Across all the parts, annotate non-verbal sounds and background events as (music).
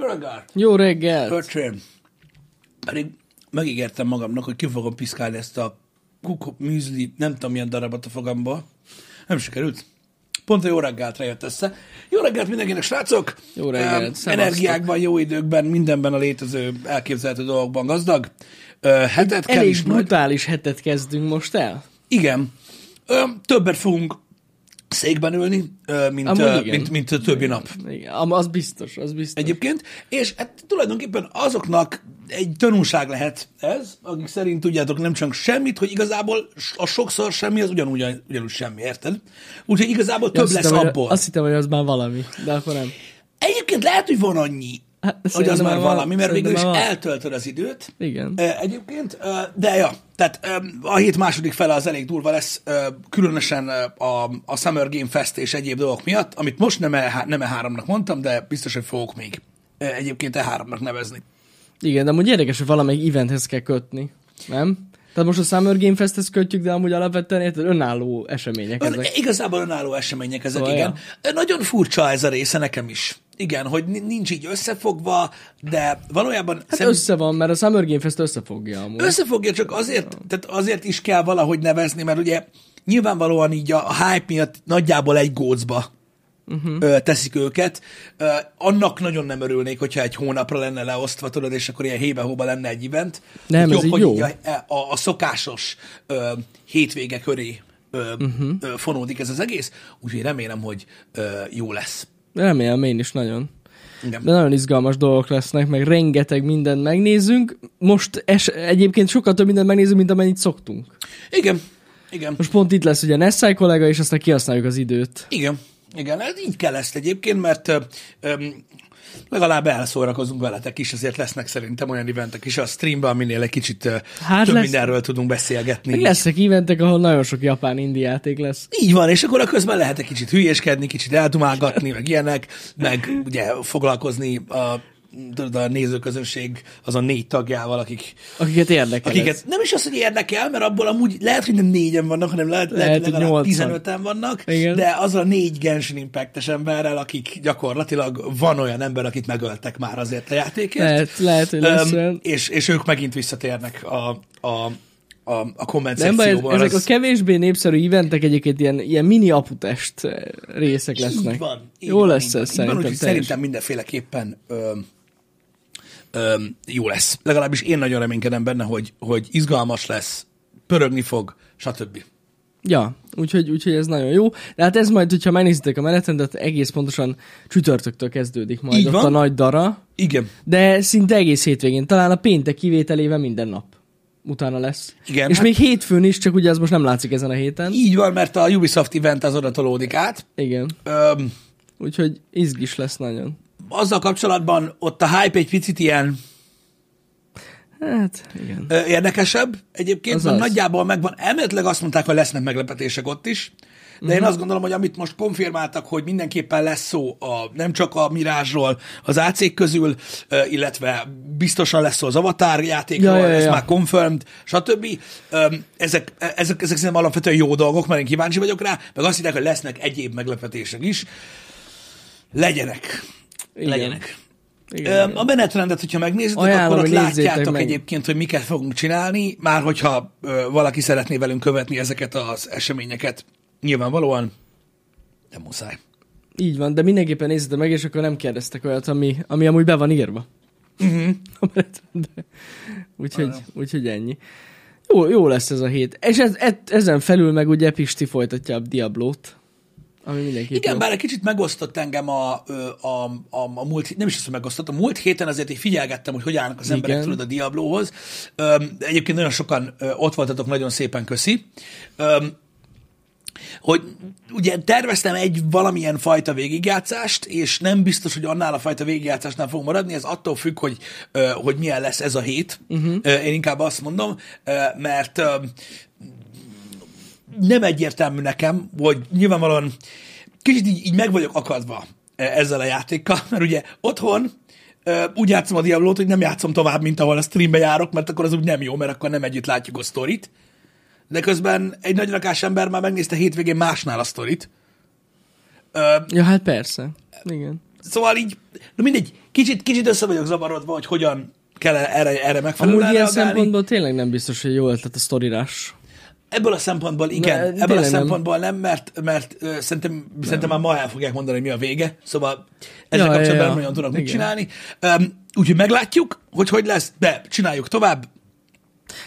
Jó reggelt! Jó reggel! Öcsém! Pedig megígértem magamnak, hogy ki fogom piszkálni ezt a kukó műzli, nem tudom milyen darabot a fogamba. Nem sikerült. Pont a jó reggelt jött össze. Jó reggelt mindenkinek, srácok! Jó reggelt, szevasztok. Energiákban, jó időkben, mindenben a létező, elképzelhető dolgokban gazdag. Ö, Hetet kell Elég is majd. brutális hetet kezdünk most el. Igen. Ö, többet fogunk székben ülni, mint, Amúgy igen. mint, mint többi nap. Igen, az biztos, az biztos. Egyébként, és hát tulajdonképpen azoknak egy tanulság lehet ez, akik szerint tudjátok nem csak semmit, hogy igazából a sokszor semmi az ugyanúgy, ugyanúgy semmi, érted? Úgyhogy igazából több Azt lesz hittem, abból. Azt hittem, hogy az már valami, de akkor nem. Egyébként lehet, hogy van annyi, Hát, hogy az már valami, mert végül is eltöltöd az időt. Igen. Egyébként, de ja, tehát a hét második fele az elég durva lesz, különösen a, a Summer Game Fest és egyéb dolgok miatt, amit most nem, E, nem E3-nak mondtam, de biztos, hogy fogok még egyébként E3-nak nevezni. Igen, de amúgy érdekes, hogy valamelyik eventhez kell kötni, nem? Tehát most a Summer Game Festhez kötjük, de amúgy alapvetően érted, önálló események Ön, ezek. igazából önálló események ezek, Szóval, igen. Nagyon furcsa ez a része nekem is. Igen, hogy ni- nincs így összefogva, de valójában Hát szerint- össze van, mert a Summer Game Fest összefogja amúgy. Összefogja, csak azért, tehát azért is kell valahogy nevezni, mert ugye nyilvánvalóan így a, a hype miatt nagyjából egy gócba uh-huh. teszik őket. Annak nagyon nem örülnék, hogyha egy hónapra lenne leosztva, tudod, és akkor ilyen hébe-hóba lenne egy event. Nem, Tehát ez így hogy jó. a, a, a szokásos ö, hétvége köré ö, uh-huh. ö, fonódik ez az egész, úgyhogy remélem, hogy ö, jó lesz. Remélem én is nagyon. Igen. De nagyon izgalmas dolgok lesznek, meg rengeteg mindent megnézzünk. Most es, egyébként sokkal több mindent megnézünk, mint amennyit szoktunk. Igen, igen. Most pont itt lesz ugye Nessai kollega, és aztán kihasználjuk az időt. Igen, igen, ez így kell ezt egyébként, mert ö, ö, legalább elszórakozunk veletek is, azért lesznek szerintem olyan eventek is a streamben, aminél egy kicsit Hát több lesz- mindenről tudunk beszélgetni. Meg lesznek eventek, ahol nagyon sok japán indi játék lesz. Így van, és akkor a közben lehet egy kicsit hülyéskedni, kicsit eltumálgatni, meg ilyenek, meg ugye foglalkozni a, tudod, a nézőközönség azon négy tagjával, akik, Akiket érdekel akiket ez. nem is az, hogy érdekel, mert abból amúgy lehet, hogy nem négyen vannak, hanem lehet, lehet, Lehet, legalább nyolcan. 15-en vannak, Igen. de az a négy Genshin Impact-es emberrel, akik gyakorlatilag van olyan ember, akit megöltek már azért a játékért. Lehet, lehet, hogy lesz olyan. és, és ők megint visszatérnek a, a, a, a komment Nem baj, ez, ezek a Az- kevésbé népszerű eventek egyébként ilyen, ilyen mini aputest eh, részek lesznek. Így van. Így Jó van, lesz így ez így van, szerintem. úgyhogy szerintem mindenféleképpen öm, öm, jó lesz. Legalábbis én nagyon reménykedem benne, hogy, hogy izgalmas lesz, pörögni fog, stb. Ja, úgyhogy, úgyhogy ez nagyon jó. De hát ez majd, hogyha megnézitek a menetrendet, egész pontosan csütörtöktől kezdődik majd Így ott van. a nagy dara, Igen. de szinte egész hétvégén, talán a péntek kivételével minden nap utána lesz. Igen, És hát- még hétfőn is, csak ugye az most nem látszik ezen a héten. Így van, mert a Ubisoft event az oda tolódik át. Igen. Öm, Úgyhogy izgis lesz nagyon. Azzal kapcsolatban ott a hype egy picit ilyen Hát, igen. érdekesebb egyébként, Az mert az. nagyjából megvan. Elméletileg azt mondták, hogy lesznek meglepetések ott is, de Mhm. én azt gondolom, hogy amit most konfirmáltak, hogy mindenképpen lesz szó a, nem csak a Mirázsról, az AC közül, illetve biztosan lesz szó az Avatar játékról, Ja, ja, ez ja. már confirmed, stb. Ezek, ezek, ezek szerintem alapvetően jó dolgok, mert én kíváncsi vagyok rá, meg azt hitták, hogy lesznek egyéb meglepetések is. Legyenek. Igen. Legyenek. igen. A menetrendet, hogyha megnézitek, Ajánlom, akkor ott látjátok meg. egyébként, hogy miket fogunk csinálni, már hogyha valaki szeretné velünk követni ezeket az eseményeket, nyilvánvalóan nem muszáj. Így van, de mindenképpen nézzétek meg, és akkor nem kérdeztek olyat, ami, ami amúgy be van írva. Uh-huh. (laughs) A menetrendbe. úgyhogy, úgyhogy ennyi. Jó, jó lesz ez a hét. És ez, ez, ezen felül meg ugye Pisti folytatja a Diablót, ami mindenképp Igen, jó. bár egy kicsit megosztott engem a, a, a, a múlt, nem is azt, megosztott, a múlt héten azért így figyelgettem, hogy hogy állnak az emberek tudod a Diablóhoz. Egyébként nagyon sokan ott voltatok, nagyon szépen köszi. Hogy ugye terveztem egy valamilyen fajta végigjátszást, és nem biztos, hogy annál a fajta végigjátszásnál fog maradni, ez attól függ, hogy, hogy milyen lesz ez a hét. Uh-huh. Én inkább azt mondom, mert nem egyértelmű nekem, hogy nyilvánvalóan kicsit így, így meg vagyok akadva e, ezzel a játékkal, mert ugye otthon ö, úgy játszom a Diablót, hogy nem játszom tovább, mint ahol a streambe járok, mert akkor az úgy nem jó, mert akkor nem együtt látjuk a sztorit. De közben egy nagy rakás ember már megnézte hétvégén másnál a sztorit. Ö, Ja, hát persze. Igen. szóval így, na mindegy, kicsit, kicsit össze vagyok zavarodva, hogy hogyan kell erre, erre megfelelően Amúgy ilyen reagálni. szempontból tényleg nem biztos, hogy jó ötlet a sztorírás. Ebből a szempontból igen, Ne, ebből a tényleg nem. szempontból nem, mert, mert ö, szerintem, szerintem már ma el fogják mondani, hogy mi a vége, szóval ezzel Ja, kapcsolatban ja, nem ja. nagyon tudok mit csinálni. Um, úgyhogy meglátjuk, hogy hogy lesz, de csináljuk tovább.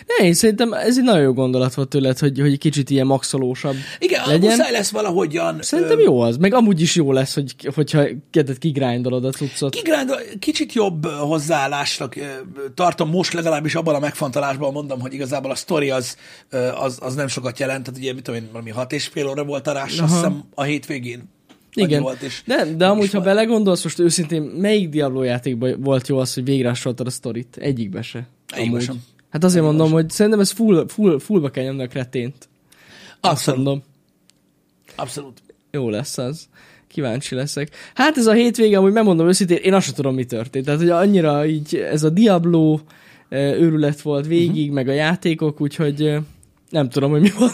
Ne, én szerintem ez egy nagyon jó gondolat volt tőled, hogy, hogy kicsit ilyen maxolósabb Igen, legyen. muszáj lesz valahogyan. Szerintem jó az, meg amúgy is jó lesz, hogy, hogyha kedved kigrindolod a cuccot. Kigrándol, kicsit jobb hozzáállásnak tartom most legalábbis abban a megfontolásban mondom, hogy igazából a sztori az, az, az nem sokat jelent, tehát ugye mit tudom én, valami hat és fél óra volt a rás, azt hiszem a hétvégén. Igen, Volt, és de, de amúgy, ha volt. belegondolsz, most őszintén, melyik Diablo játékban volt jó az, hogy végrásoltad a sztorit? Egyikbe se. Egyikbe sem. Hát azért mondom, hogy szerintem ez full, full, fullba kell nyomni a kretént. Azt Abszolút. mondom. Abszolút. Jó lesz az. Kíváncsi leszek. Hát ez a hétvége, amúgy megmondom őszintén, én azt sem tudom, mi történt. Tehát, hogy annyira így ez a Diablo őrület volt végig, uh-huh. meg a játékok, úgyhogy nem tudom, hogy mi van.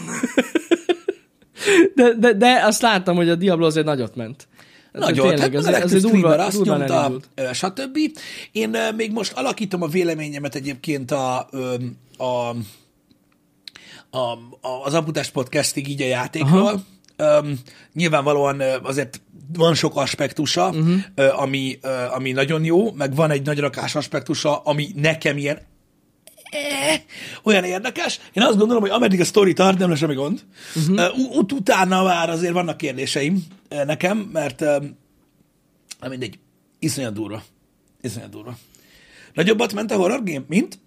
(laughs) de, de, de azt láttam, hogy a Diablo azért nagyot ment. Ez Nagyon, tényleg, hát az, az durva- azt durván nyomta, elindult. stb. Én még most alakítom a véleményemet egyébként a, a, a, a az Aputás podcastig így a játékról. Um, nyilvánvalóan azért van sok aspektusa, uh-huh. ami, ami nagyon jó, meg van egy nagy rakás aspektusa, ami nekem ilyen olyan érdekes. Én azt gondolom, hogy ameddig a sztori tart, nem lesz semmi gond. Uh-huh. Ut- utána már azért vannak kérdéseim eh, nekem, mert eh, nem mindegy, iszonyat durva. Iszonyat durva. Nagyobbat ment a horror game, mint?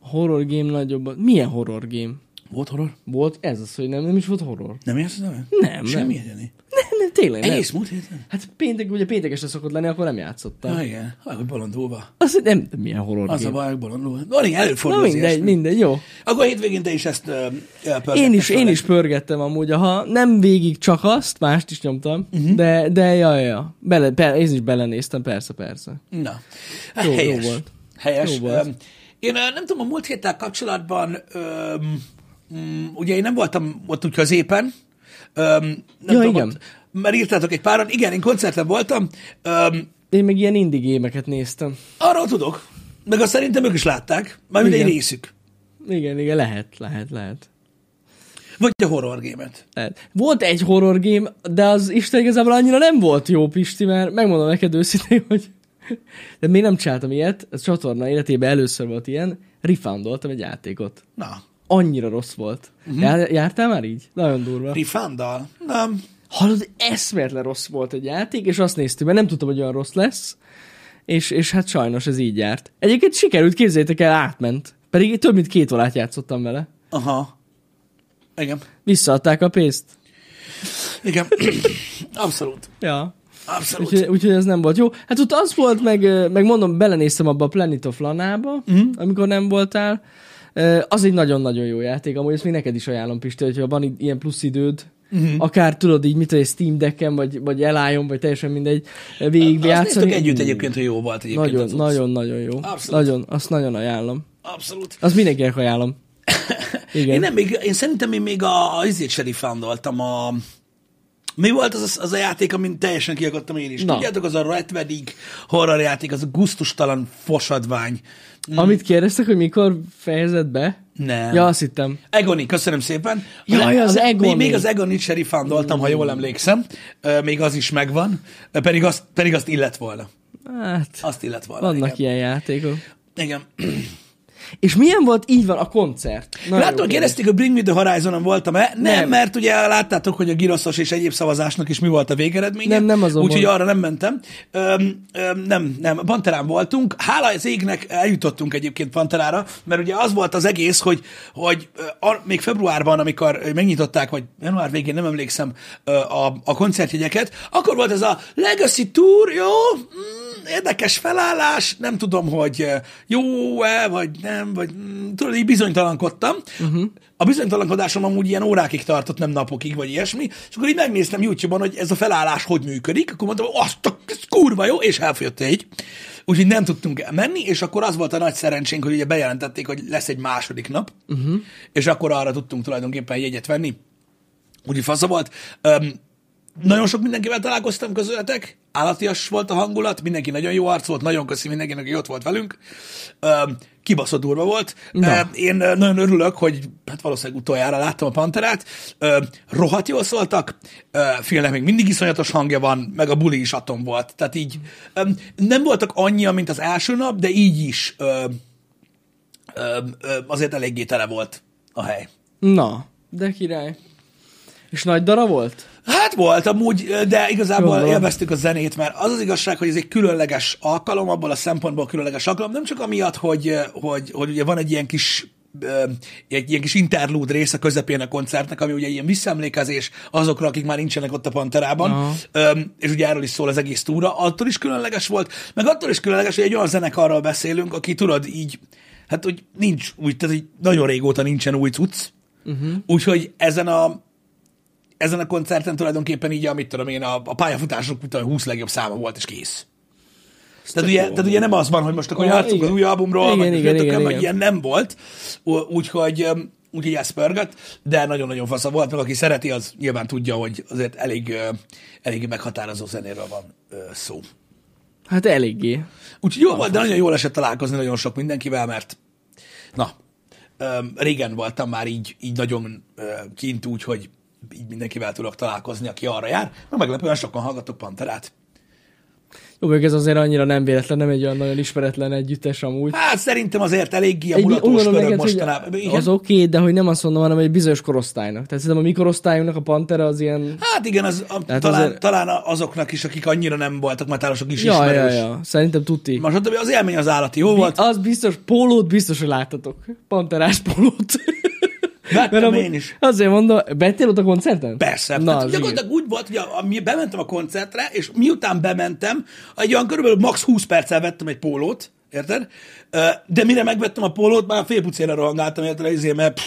Horror game nagyobb. Milyen horror game? Volt horror? Volt ez az, hogy nem, nem is volt horror. Nem érted? Nem, Nem, Semmi nem. Nem, nem, tényleg nem. Egész múlt héten? Hát péntek, ugye péntek este szokott lenni, akkor nem játszottam. Ah, igen. Hogy bolondulva. Azt nem, de milyen horror Az a baj, hogy bolondulva. Van, igen, előfordul Na az mindegy, mindegy, jó. Akkor hétvégén te is ezt uh, Én is, én is pörgettem amúgy, ha nem végig csak azt, mást is nyomtam, uh-huh. de, de ja, ja. Bele, per, én is belenéztem, persze, persze. Na, hát Jó- jó helyes. volt. Helyes. Jó volt. Én nem tudom, a múlt héttel kapcsolatban, öm, mm, ugye én nem voltam ott úgy középen, öm, nem Ja, tudom, igen. Ott, mert írtátok egy páran, igen, én koncerten voltam, öm, Én meg ilyen indie gémeket néztem. arról tudok, meg azt szerintem ők is látták, már egy részük. Igen, igen, lehet, lehet, lehet. Vagy a horror gémet. lehet. Volt egy horror game, de az Isten igazából annyira nem volt jó, Pisti, mert megmondom neked őszintén, (laughs) hogy de még nem csináltam ilyet, a csatorna életében először volt ilyen, refoundoltam egy játékot. Na, Annyira rossz volt. Uh-huh. Jár, jártál már így? Nagyon durva. Rifándal? Nem. Hallod, eszméletlen rossz volt egy játék, és azt néztük, mert nem tudtam, hogy olyan rossz lesz, és, és hát sajnos ez így járt. Egyébként sikerült, képzeljétek el, átment. Pedig több mint két órát játszottam vele. Aha. Igen. Visszaadták a pénzt. Igen. (clears throat) Abszolút. Ja. Abszolút. Úgyhogy, úgyhogy ez nem volt jó. Hát ott az volt, meg, meg mondom, belenéztem abba a Planet of Lana-ba, mm. amikor nem voltál. Az egy nagyon-nagyon jó játék, amúgy ezt még neked is ajánlom, Pisti, hogyha van ilyen plusz időd, mm. akár tudod így, mit tudom, Steam Decken, vagy, vagy elálljon, vagy teljesen mindegy, végig játszani. együtt egyébként, hogy jó volt egyébként. Nagyon, nagyon, nagyon jó. Abszolút. Nagyon, azt nagyon ajánlom. Abszolút. Azt mindenkinek ajánlom. (laughs) Igen. Én nem, még, én szerintem én még a, a izét se refoundoltam a... Mi volt az, az a játék, amin teljesen kiakadtam én is? Na. Tudjátok, az a Red Wedding horror játék, az a guztustalan fosadvány. Amit kérdeztek, hogy mikor fejezed be? Nem. Ja, azt hittem. Egoni, köszönöm szépen. Jaj, az Egoni. Még, még az Egonit se refoundoltam, ha jól emlékszem. Még az is megvan. Pedig azt, pedig azt illet volna. Hát, Azt illet volna. vannak igen. ilyen játékok. igen. És milyen volt így van a koncert? Nagyon kérdés. kérdezték, hogy Bring Me The Horizon-on voltam-e? Nem, Nem. mert ugye láttátok, hogy a giroszos és egyéb szavazásnak is mi volt a végeredménye. Nem, nem azon Úgyhogy arra nem mentem. Öm, öm, nem, nem, Panterán voltunk. Hála az égnek eljutottunk egyébként Panterára, mert ugye az volt az egész, hogy, hogy a, még februárban, amikor megnyitották, vagy január végén, nem emlékszem, a, a koncertjegyeket, akkor volt ez a Legacy Tour, jó? Mm, érdekes felállás, nem tudom, hogy ö, jó-e, vagy nem, vagy mm, tudod, így bizonytalankodtam. Uh-huh. A bizonytalankodásom amúgy ilyen órákig tartott, nem napokig, vagy ilyesmi, és akkor így megnéztem YouTube-on, hogy ez a felállás hogy működik, akkor mondtam, hogy azt a kurva jó, és elfogyott egy. Úgyhogy nem tudtunk menni, és akkor az volt a nagy szerencsénk, hogy ugye bejelentették, hogy lesz egy második nap, uh-huh. és akkor arra tudtunk tulajdonképpen jegyet venni. Úgyhogy fasza volt. Um, nagyon sok mindenkivel találkoztam közületek, állatias volt a hangulat, mindenki nagyon jó arc volt, nagyon köszi mindenkinek, aki ott volt velünk. Kibaszott durva volt. Na. Én nagyon örülök, hogy hát valószínűleg utoljára láttam a Panterát. Rohadt jól szóltak, ö, Philnek még mindig iszonyatos hangja van, meg a buli is atom volt. Tehát így nem voltak annyia, mint az első nap, de így is azért eléggé tele volt a hely. Na, de király. És nagy dara volt? Hát volt amúgy, de igazából Jó, jó. élveztük a zenét, mert az az igazság, hogy ez egy különleges alkalom, abból a szempontból különleges alkalom, nem csak amiatt, hogy, hogy, hogy ugye van egy ilyen kis egy ilyen kis interlude rész a közepén a koncertnek, ami ugye ilyen visszaemlékezés azokra, akik már nincsenek ott a Panterában. Ö, és ugye erről is szól az egész túra, attól is különleges volt, meg attól is különleges, hogy egy olyan zenekarral beszélünk, aki tudod így, hát hogy nincs új, tehát hogy nagyon régóta nincsen új cucc, uh-huh. úgyhogy ezen a ezen a koncerten tulajdonképpen így, amit tudom én, a, a pályafutások után 20 legjobb száma volt, és kész. Tehát ugye, tehát ugye nem az van, hogy most akkor játszunk az új albumról, Igen, igen, igen, igen, meg ilyen nem volt, úgyhogy úgyhogy ez pörgött, de nagyon-nagyon fasza volt, meg aki szereti, az nyilván tudja, hogy azért elég, elég meghatározó zenéről van szó. Hát eléggé. Úgyhogy jó volt, de nagyon jól esett találkozni nagyon sok mindenkivel, mert na, régen voltam már így, így nagyon kint úgy, hogy így mindenkivel tudok találkozni, aki arra jár. Na, meglepően sokan hallgatok Panterát. Jó, meg ez azért annyira nem véletlen, nem egy olyan nagyon ismeretlen együttes amúgy. Hát szerintem azért eléggé a Egy, mulatós körök mostanában. Igen. az oké, okay, de hogy nem azt mondom, hanem egy bizonyos korosztálynak. Tehát szerintem a mi korosztályunknak a Pantera az ilyen... Hát igen, az, a, Tehát talán, azért- talán azoknak is, akik annyira nem voltak metálosok is Ja, ja, ismerős. ja. Szerintem tuti. Most az élmény az állati jó volt. Az biztos, pólót biztos, hogy láttatok. Panterás pólót. (laughs) Vettem amúgy- én is. Azért mondom, bettél ott a koncerten? Persze. Na, Tehát gyakorlatilag úgy volt, hogy a, a, bementem a koncertre, és miután bementem, egy olyan körülbelül max 20 perccel vettem egy pólót, érted? De mire megvettem a pólót, már félpucéra rohangáltam, érted, ezért, mert pff,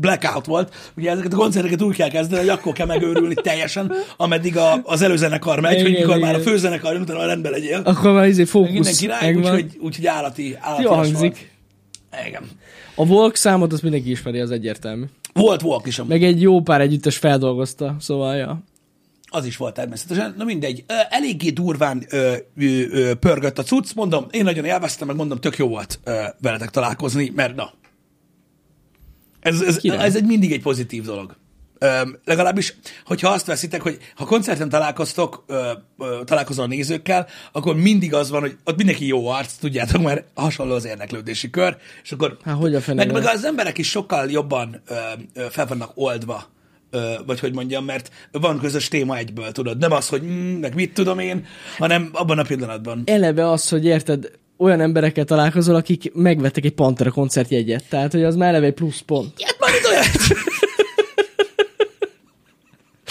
blackout volt. Ugye ezeket a koncerteket úgy kell kezdeni, hogy akkor kell megőrülni teljesen, ameddig a, az előzenekar megy, hogy Igen, mikor már a igen. főzenekar jön, utána rendben legyél. Akkor már izé Minden fókusz király, megvan. úgyhogy, úgyhogy állati, állati Jó hangzik. Igen. A Volk számot azt mindenki ismeri, az egyértelmű. Volt Walk is, amúgy. Meg egy jó pár együttes feldolgozta, szóval ja. Az is volt természetesen. Na mindegy, eléggé durván ö, ö, ö, pörgött a cucc, mondom, én nagyon élveztem, meg mondom, tök jó volt ö, veletek találkozni, mert na, ez, ez, Király. ez egy mindig egy pozitív dolog. Legalábbis, hogyha azt veszitek, hogy ha koncerten találkoztok, ö, ö, találkozol a nézőkkel, akkor mindig az van, hogy ott mindenki jó arc, tudjátok, mert hasonló az érdeklődési kör, és akkor Hát hogy a meg, meg az emberek is sokkal jobban ö, ö, fel vannak oldva, ö, vagy hogy mondjam, mert van közös téma egyből, tudod. Nem az, hogy mm, meg mit tudom én, hanem abban a pillanatban. Eleve az, hogy érted, olyan emberekkel találkozol, akik megvettek egy Pantera koncertjegyet. Tehát, hogy az már eleve egy plusz pont. Hát már olyan.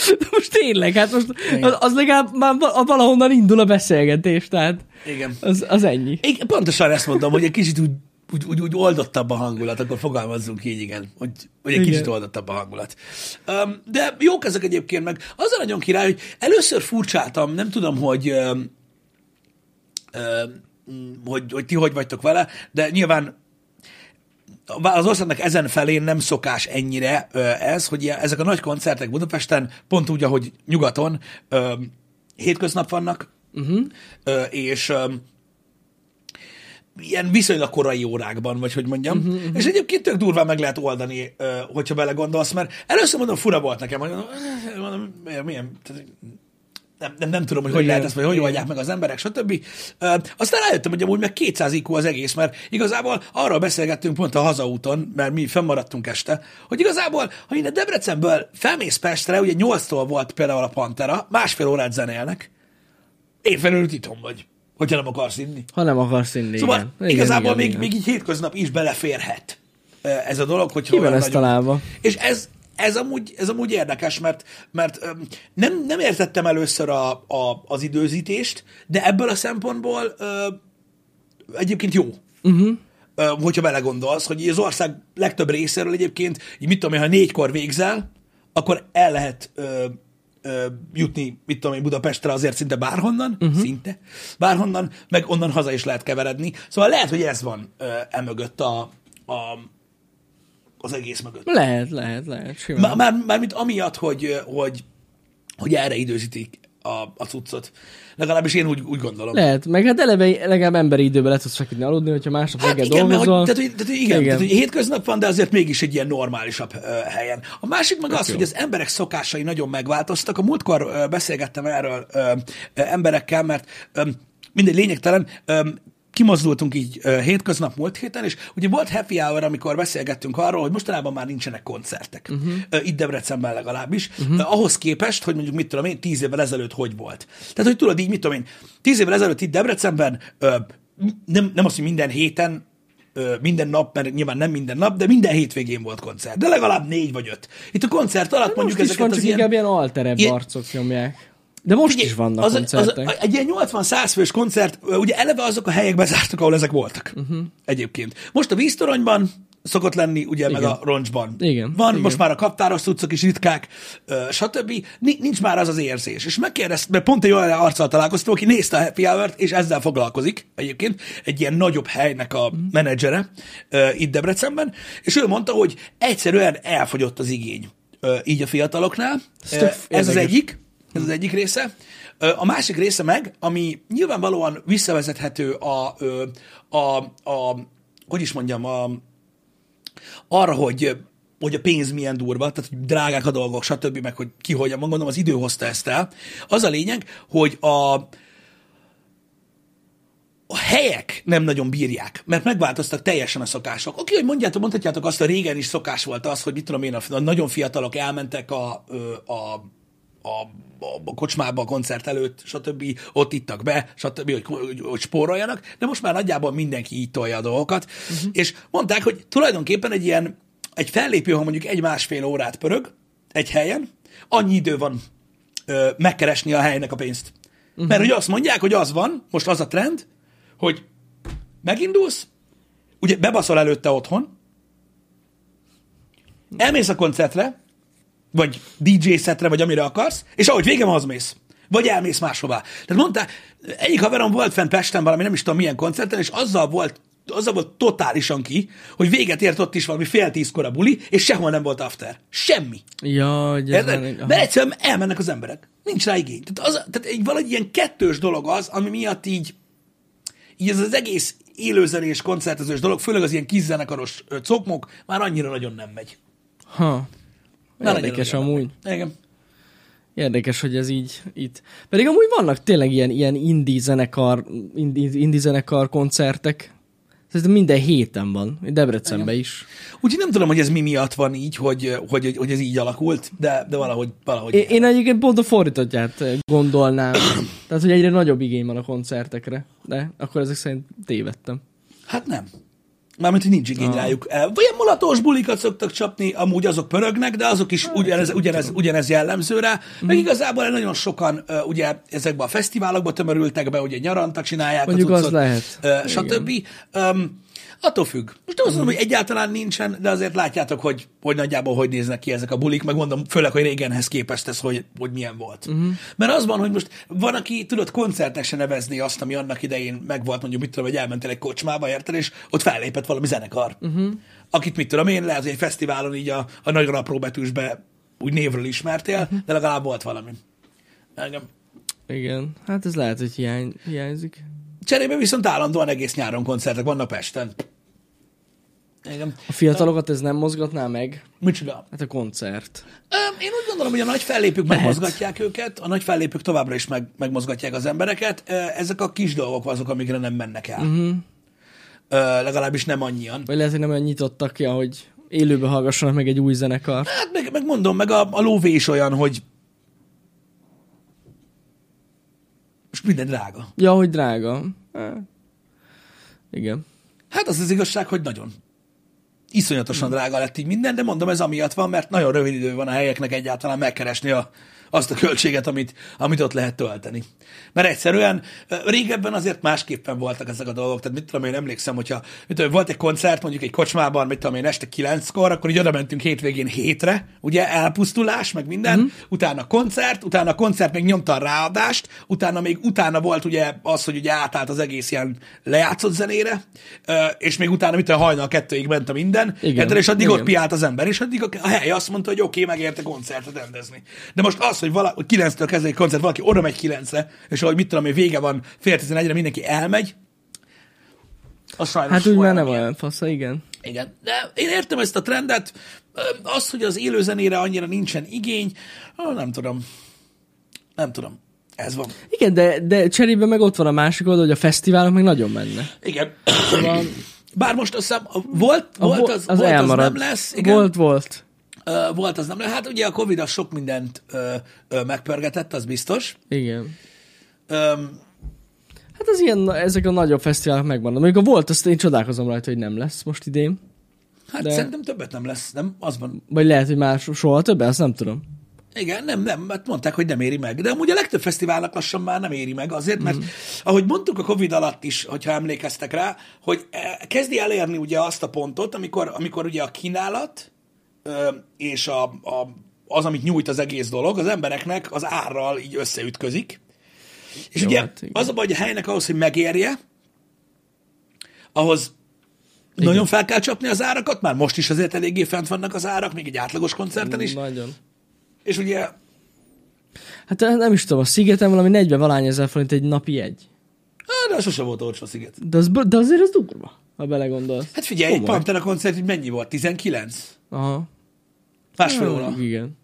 De (laughs) most tényleg, hát most az, az legalább már val- valahonnan indul a beszélgetés, tehát Igen. az, az ennyi. Igen, pontosan ezt mondom, hogy egy kicsit úgy, úgy, úgy, úgy oldottabb a hangulat, akkor fogalmazzunk így, igen, hogy, hogy egy Igen. kicsit oldottabb a hangulat. Um, de jók ezek egyébként, meg az a nagyon király, hogy először furcsáltam, nem tudom, hogy um, um, hogy, hogy ti hogy vagytok vele, de nyilván az országnak ezen felén nem szokás ennyire ez, hogy ilyen- ezek a nagy koncertek Budapesten, pont úgy, ahogy nyugaton, hétköznap vannak, uh-huh. és ilyen viszonylag korai órákban, vagy hogy mondjam. Uh-huh, uh-huh. És egyébként tök durván meg lehet oldani, hogyha belegondolsz, mert először mondom, fura volt nekem, hogy mondom, "Eh, mondom milyen, milyen tehát nem, nem, nem tudom, hogy hogy Igen, lehet ezt, vagy hogy oldják meg az emberek, stb. Ö, aztán rájöttem, hogy amúgy meg 200 IQ az egész, mert igazából arról beszélgettünk pont a hazaúton, mert mi fennmaradtunk este, hogy igazából, ha innen Debrecenből felmész Pestre, ugye 8-tól volt például a Pantera, másfél órát zenélnek, én felül titom vagy, hogyha nem akarsz inni. Ha nem akarsz inni, Szóval igen. igen. igazából igen, még, igen. még így hétköznap is beleférhet ez a dolog, hogyha Ki van ez nagyon- találva? És ez, ez, amúgy, ez amúgy érdekes, mert, mert nem, nem értettem először a, a, az időzítést, de ebből a szempontból ö, egyébként jó. Uh-huh. Ö, hogyha belegondolsz, hogy az ország legtöbb részéről egyébként, így mit tudom én, ha négykor végzel, akkor el lehet ö, ö, jutni, mit tudom én, Budapestre azért szinte bárhonnan, uh-huh. szinte, bárhonnan, meg onnan haza is lehet keveredni. Szóval lehet, hogy ez van ö, emögött a, a, az egész mögött. Lehet, lehet, lehet. Simán. Már, már, mármint amiatt, hogy, hogy, hogy erre időzítik a, a, cuccot. Legalábbis én úgy, úgy gondolom. Lehet, meg hát eleve legalább emberi időben le tudsz feküdni aludni, hogyha másnap Hát reggel igen, hogy, dolgozol. tehát, hogy, tehát, hogy igen, igen. Tehát, hogy hétköznap van, de azért mégis egy ilyen normálisabb ö, helyen. A másik meg az, jó. hogy az emberek szokásai nagyon megváltoztak. A múltkor ö, beszélgettem erről ö, ö, emberekkel, mert ö, mindegy lényegtelen, ö, kimozdultunk így ö, hétköznap múlt héten, és ugye volt happy hour, amikor beszélgettünk arról, hogy mostanában már nincsenek koncertek. Uh-huh. Itt Debrecenben legalábbis. Uh-huh. Ahhoz képest, hogy mondjuk mit tudom én, tíz évvel ezelőtt hogy volt. Tehát, hogy tudod így, mit tudom én, tíz évvel ezelőtt itt Debrecenben nem, nem azt, hogy minden héten minden nap, mert nyilván nem minden nap, de minden hétvégén volt koncert. De legalább négy vagy öt. Itt a koncert alatt mondjuk Most is van, ezeket csak az inkább ilyen... ilyen alterebb ilyen- arcok nyomják. De most Figyelj, is vannak az, koncertek. Az, egy ilyen 80-100 fős koncert, ugye eleve azok a helyek bezártak, ahol ezek voltak. Uh-huh. Egyébként. Most a víztoronyban szokott lenni, ugye, meg a roncsban. Igen, Van, igen. most már a kaptáros cuccok is ritkák, stb. Ni- Nincs már az az érzés. És megkérdeztem, mert pont egy olyan arccal találkoztam, aki nézte a Happy Hour-t, és ezzel foglalkozik egyébként, egy ilyen nagyobb helynek a Mhm. menedzsere itt Debrecenben, és ő mondta, hogy egyszerűen elfogyott az igény így a fiataloknál. Ez Ez az egyik, ez az egyik része. A másik része meg, ami nyilvánvalóan visszavezethető a, ö, a, a hogy is mondjam, a, arra, hogy hogy a pénz milyen durva, tehát hogy drágák a dolgok, stb., meg hogy ki hogyan, mondom, az idő hozta ezt el. Az a lényeg, hogy a, a helyek nem nagyon bírják, mert megváltoztak teljesen a szokások. Oké, hogy mondjátok, mondhatjátok azt, a régen is szokás volt az, hogy mit tudom én, a a nagyon fiatalok elmentek a, a, a, a kocsmába a koncert előtt, stb. ott ittak be, stb., hogy, hogy, hogy spóroljanak, de most már nagyjából mindenki így tolja a dolgokat, uh-huh. és mondták, hogy tulajdonképpen egy ilyen, egy fellépő, ha mondjuk egy-másfél órát pörög egy helyen, annyi idő van ö, megkeresni a helynek a pénzt. Uh-huh. Mert ugye azt mondják, hogy az van, most az a trend, hogy megindulsz, ugye bebaszol előtte otthon, elmész a koncertre, vagy DJ szetre, vagy amire akarsz, és ahogy vége van, az mész. Vagy elmész máshová. Tehát mondták, egyik haverom volt fent Pesten valami, nem is tudom milyen koncerten, és azzal volt, azzal volt totálisan ki, hogy véget ért ott is valami fél tízkor a buli, és sehol nem volt after. Semmi. Ja, van- De egyszerűen elmennek az emberek. Nincs rá igény. Tehát, az, tehát egy valahogy ilyen kettős dolog az, ami miatt így, így ez az egész élőzenés, koncertezős dolog, főleg az ilyen kis zenekaros cokmok, már annyira nagyon nem megy. Ha. Már Érdekes amúgy. Igen. Érdekes, hogy ez így itt. Pedig amúgy vannak tényleg ilyen, ilyen indie zenekar, indie, indie zenekar koncertek. Szerintem minden héten van. Debrecenben is. Úgyhogy nem tudom, hogy ez mi miatt van így, hogy, hogy, hogy ez így alakult, de, de valahogy, valahogy Én, én egyébként pont a fordítottját gondolnám. Tehát, hogy egyre nagyobb igény van a koncertekre. De akkor ezek szerint tévedtem. Hát nem. Mármint, hogy nincs igény Ah. rájuk. Vagy mulatós bulikat szoktak csapni, amúgy azok pörögnek, de azok is ugyanez, ugyanez, ugyanez jellemző rá. Meg igazából nagyon sokan ugye ezekbe a fesztiválokba tömörültek be, ugye nyarantak csinálják Mondjuk a az cuccot, lehet. ö, stb. Um, attól függ. Most nem azt mondom, hogy egyáltalán nincsen, de azért látjátok, hogy, hogy nagyjából hogy néznek ki ezek a bulik, meg mondom, főleg, hogy régenhez képest ez, hogy, hogy milyen volt. Uh-huh. Mert az van, hogy most van, aki tudod koncertnek se nevezni azt, ami annak idején megvolt, mondjuk mit tudom, hogy elmentél egy kocsmába, érted, és ott fellépett valami zenekar. Uh-huh. Akit mit tudom én, lehet, hogy egy fesztiválon így a, a nagyon apró betűsbe úgy névről ismertél, uh-huh. de legalább volt valami. Engem. Igen. Hát ez lehet, hogy hiány, hiányzik. Cserébe viszont állandóan egész nyáron koncertek vannak Pesten. Igen. A fiatalokat ez nem mozgatná meg? Micsoda? Hát a koncert. Én úgy gondolom, hogy a nagy fellépők Lehet. megmozgatják őket, a nagy fellépők továbbra is meg, megmozgatják az embereket. Ezek a kis dolgok azok, amikre nem mennek el. Uh-huh. Legalábbis nem annyian. Vagy lehet, hogy nem olyan nyitottak ki, hogy élőbe hallgassanak meg egy új zenekar. Hát meg, meg mondom, meg a, a lóvé is olyan, hogy most minden drága. Ja, hogy drága. Hát, Igen. Hát az az igazság, hogy nagyon. Iszonyatosan drága lett így minden, de mondom, ez amiatt van, mert nagyon rövid idő van a helyeknek egyáltalán megkeresni a, azt a költséget, amit, amit ott lehet tölteni. Mert egyszerűen régebben azért másképpen voltak ezek a dolgok, tehát mit tudom én, emlékszem, hogyha mit tudom, volt egy koncert mondjuk egy kocsmában, mit tudom én, este kilenckor, akkor így oda mentünk hétvégén hétre, ugye elpusztulás, meg minden, uh-huh. utána koncert, utána a koncert még nyomta a ráadást, utána még utána volt ugye az, hogy ugye átállt az egész ilyen lejátszott zenére, és még utána mit tudom, hajnal kettőig ment a minden, Igen, Érted? és addig igen. ott piált az ember, és addig a, a hely azt mondta, hogy oké, okay, megérte koncertet rendezni. De most az, az, hogy vala, 9-től kezdve egy koncert, valaki oda megy 9-re, és ahogy mit tudom, hogy vége van fél 11-re, mindenki elmegy, az sajnos Hát úgy már nem olyan fasza, igen. Igen, de én értem ezt a trendet, az, hogy az élőzenére annyira nincsen igény, nem tudom. Nem tudom. Ez van. Igen, de, de cserébe meg ott van a másik oldal, hogy a fesztiválok meg nagyon menne. Igen. Szóval Bár most azt hiszem, a- volt, a volt, vo- az, volt az nem lesz. Igen. Volt, volt. Volt az nem. Hát ugye a Covid az sok mindent ö, ö, megpörgetett, az biztos. Igen. Öm, Hát az ilyen, ezek a nagyobb fesztiválok megvannak. Mondjuk a volt, azt én csodálkozom rajta, hogy nem lesz most idén. hát De- szerintem többet nem lesz, nem? Az van. Vagy lehet, hogy már so- soha többet, azt nem tudom. Igen, nem, nem, mert mondták, hogy nem éri meg. De amúgy a legtöbb fesztiválnak lassan már nem éri meg azért, mert mm. ahogy mondtuk a Covid alatt is, hogyha emlékeztek rá, hogy eh, kezdi elérni ugye azt a pontot, amikor, amikor ugye a kínálat és a, a, az, amit nyújt az egész dolog, az embereknek az árral így összeütközik. És Jó, ugye hát igen. az a baj, hogy a helynek ahhoz, hogy megérje, ahhoz igen. nagyon fel kell csapni az árakat, már most is azért eléggé fent vannak az árak, még egy átlagos koncerten is. Nagyon. És ugye Hát nem is tudom, a szigeten valami 40 valány ezer forint egy napi jegy. Á, de sose volt olcsó a sziget. De, az, de azért az durva, ha belegondolsz. Hát figyelj, egy Komoly. Pantera koncert, hogy mennyi volt? 19? Aha. Másfél óra. Igen.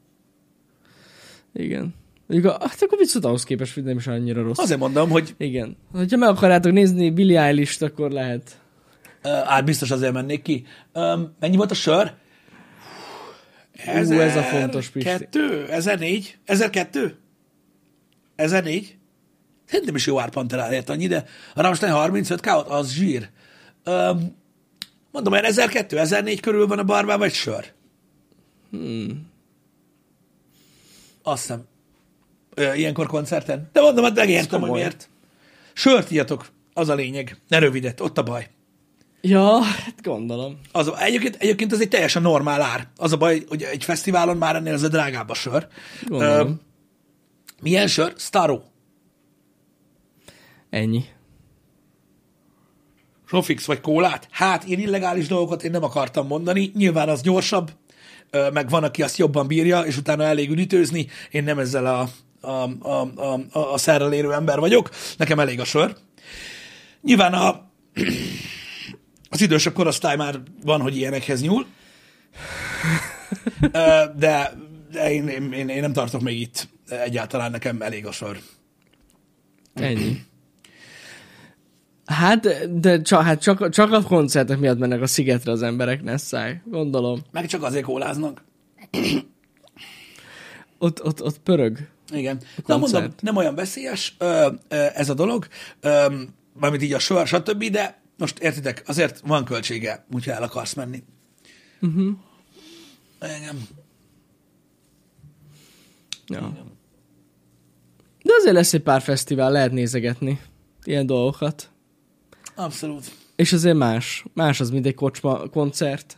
Igen. Mondjuk, hát akkor viszont ahhoz képest hogy nem is annyira rossz. Azért mondom, hogy Igen. Ha meg akarjátok nézni Billie Eilish-t, akkor lehet. uh, hát biztos azért mennék ki. Um, mennyi volt a sör? Ú, ez a fontos, Pisti. Kettő? 1004? 1002? 1004? Szerintem is jó ár Panteráért annyi, de a Rammstein 35 k az zsír. Um, mondom, olyan 1002, 1004 körül van a barbán, vagy sör? Hmm. Azt hiszem. Ilyenkor koncerten. De mondom, hát megértem, hogy miért. Sört íjatok, az a lényeg. Ne rövidet, ott a baj. Ja, hát gondolom. Az, egyébként, egyébként ez egy teljesen normál ár. Az a baj, hogy egy fesztiválon már ennél az a drágább a sör. Gondolom. Ö, milyen sör? Staro. Ennyi. Sofix vagy kólát? Hát, én illegális dolgokat én nem akartam mondani. Nyilván az gyorsabb, meg van, aki azt jobban bírja, és utána elég üdítőzni. Én nem ezzel a, a, a, a, a, szerrel érő ember vagyok. Nekem elég a sör. Nyilván a, az idősebb korosztály már van, hogy ilyenekhez nyúl. De, de én, én, én, én nem tartok még itt. Egyáltalán nekem elég a sör. Ennyi. Hát, de csak, hát csak, csak a koncertek miatt mennek a szigetre az emberek, ne száj. Gondolom. Meg csak azért kóláznak. Ott, ott, ott pörög. Igen. Na mondom, nem olyan veszélyes ö, ö, ez a dolog, ö, mármint így a sor, stb., de most értitek, azért van költsége, úgyha el akarsz menni. Uh-huh. Igen. Ja. De azért lesz egy pár fesztivál, lehet nézegetni ilyen dolgokat. Abszolút. És azért más. Más az, mint egy kocsma koncert.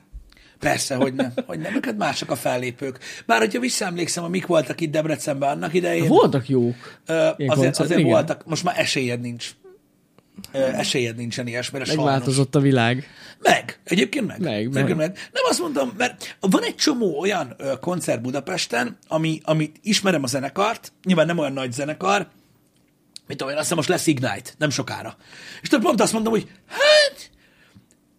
Persze, hogy nem. Hogy nem, neked mások a fellépők. Bár, hogyha visszaemlékszem, a mik voltak itt Debrecenben annak idején, Voltak jók. ö, azért, koncert- azért igen. voltak, most már esélyed nincs. Ö, esélyed nincsen ilyesmire, sajnos. Megváltozott a világ. Meg, egyébként meg. Meg, Egyébként meg. meg. Nem azt mondom, mert van egy csomó olyan koncert Budapesten, ami, amit ismerem a zenekart, nyilván nem olyan nagy zenekar, mint olyan, azt hiszem most lesz Ignite, nem sokára. És tudod, pont azt mondom, hogy hát,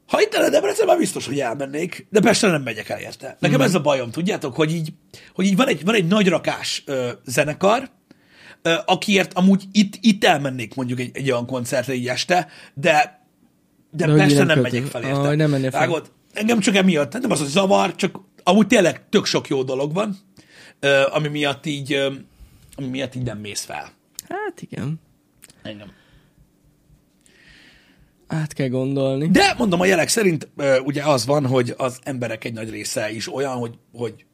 ha itt lenne Debrecen, már biztos, hogy elmennék, de Pestre nem megyek el érte. Nekem ez a bajom, tudjátok, hogy így, hogy így van, egy, van egy nagy rakás ö, zenekar, ö, akiért amúgy itt, itt elmennék mondjuk egy, egy olyan koncertre így este, de de, De Pestre nem nem, megyek fel Ah, érte. hogy nem mennél fel. Engem csak emiatt, nem az, hogy zavar, csak amúgy tényleg tök sok jó dolog van, ö, ami miatt így, ö, ami miatt így nem mész fel. Hát igen. Engem. Át kell gondolni. De mondom, a jelek szerint ugye az van, hogy az emberek egy nagy része is olyan, hogy, hogy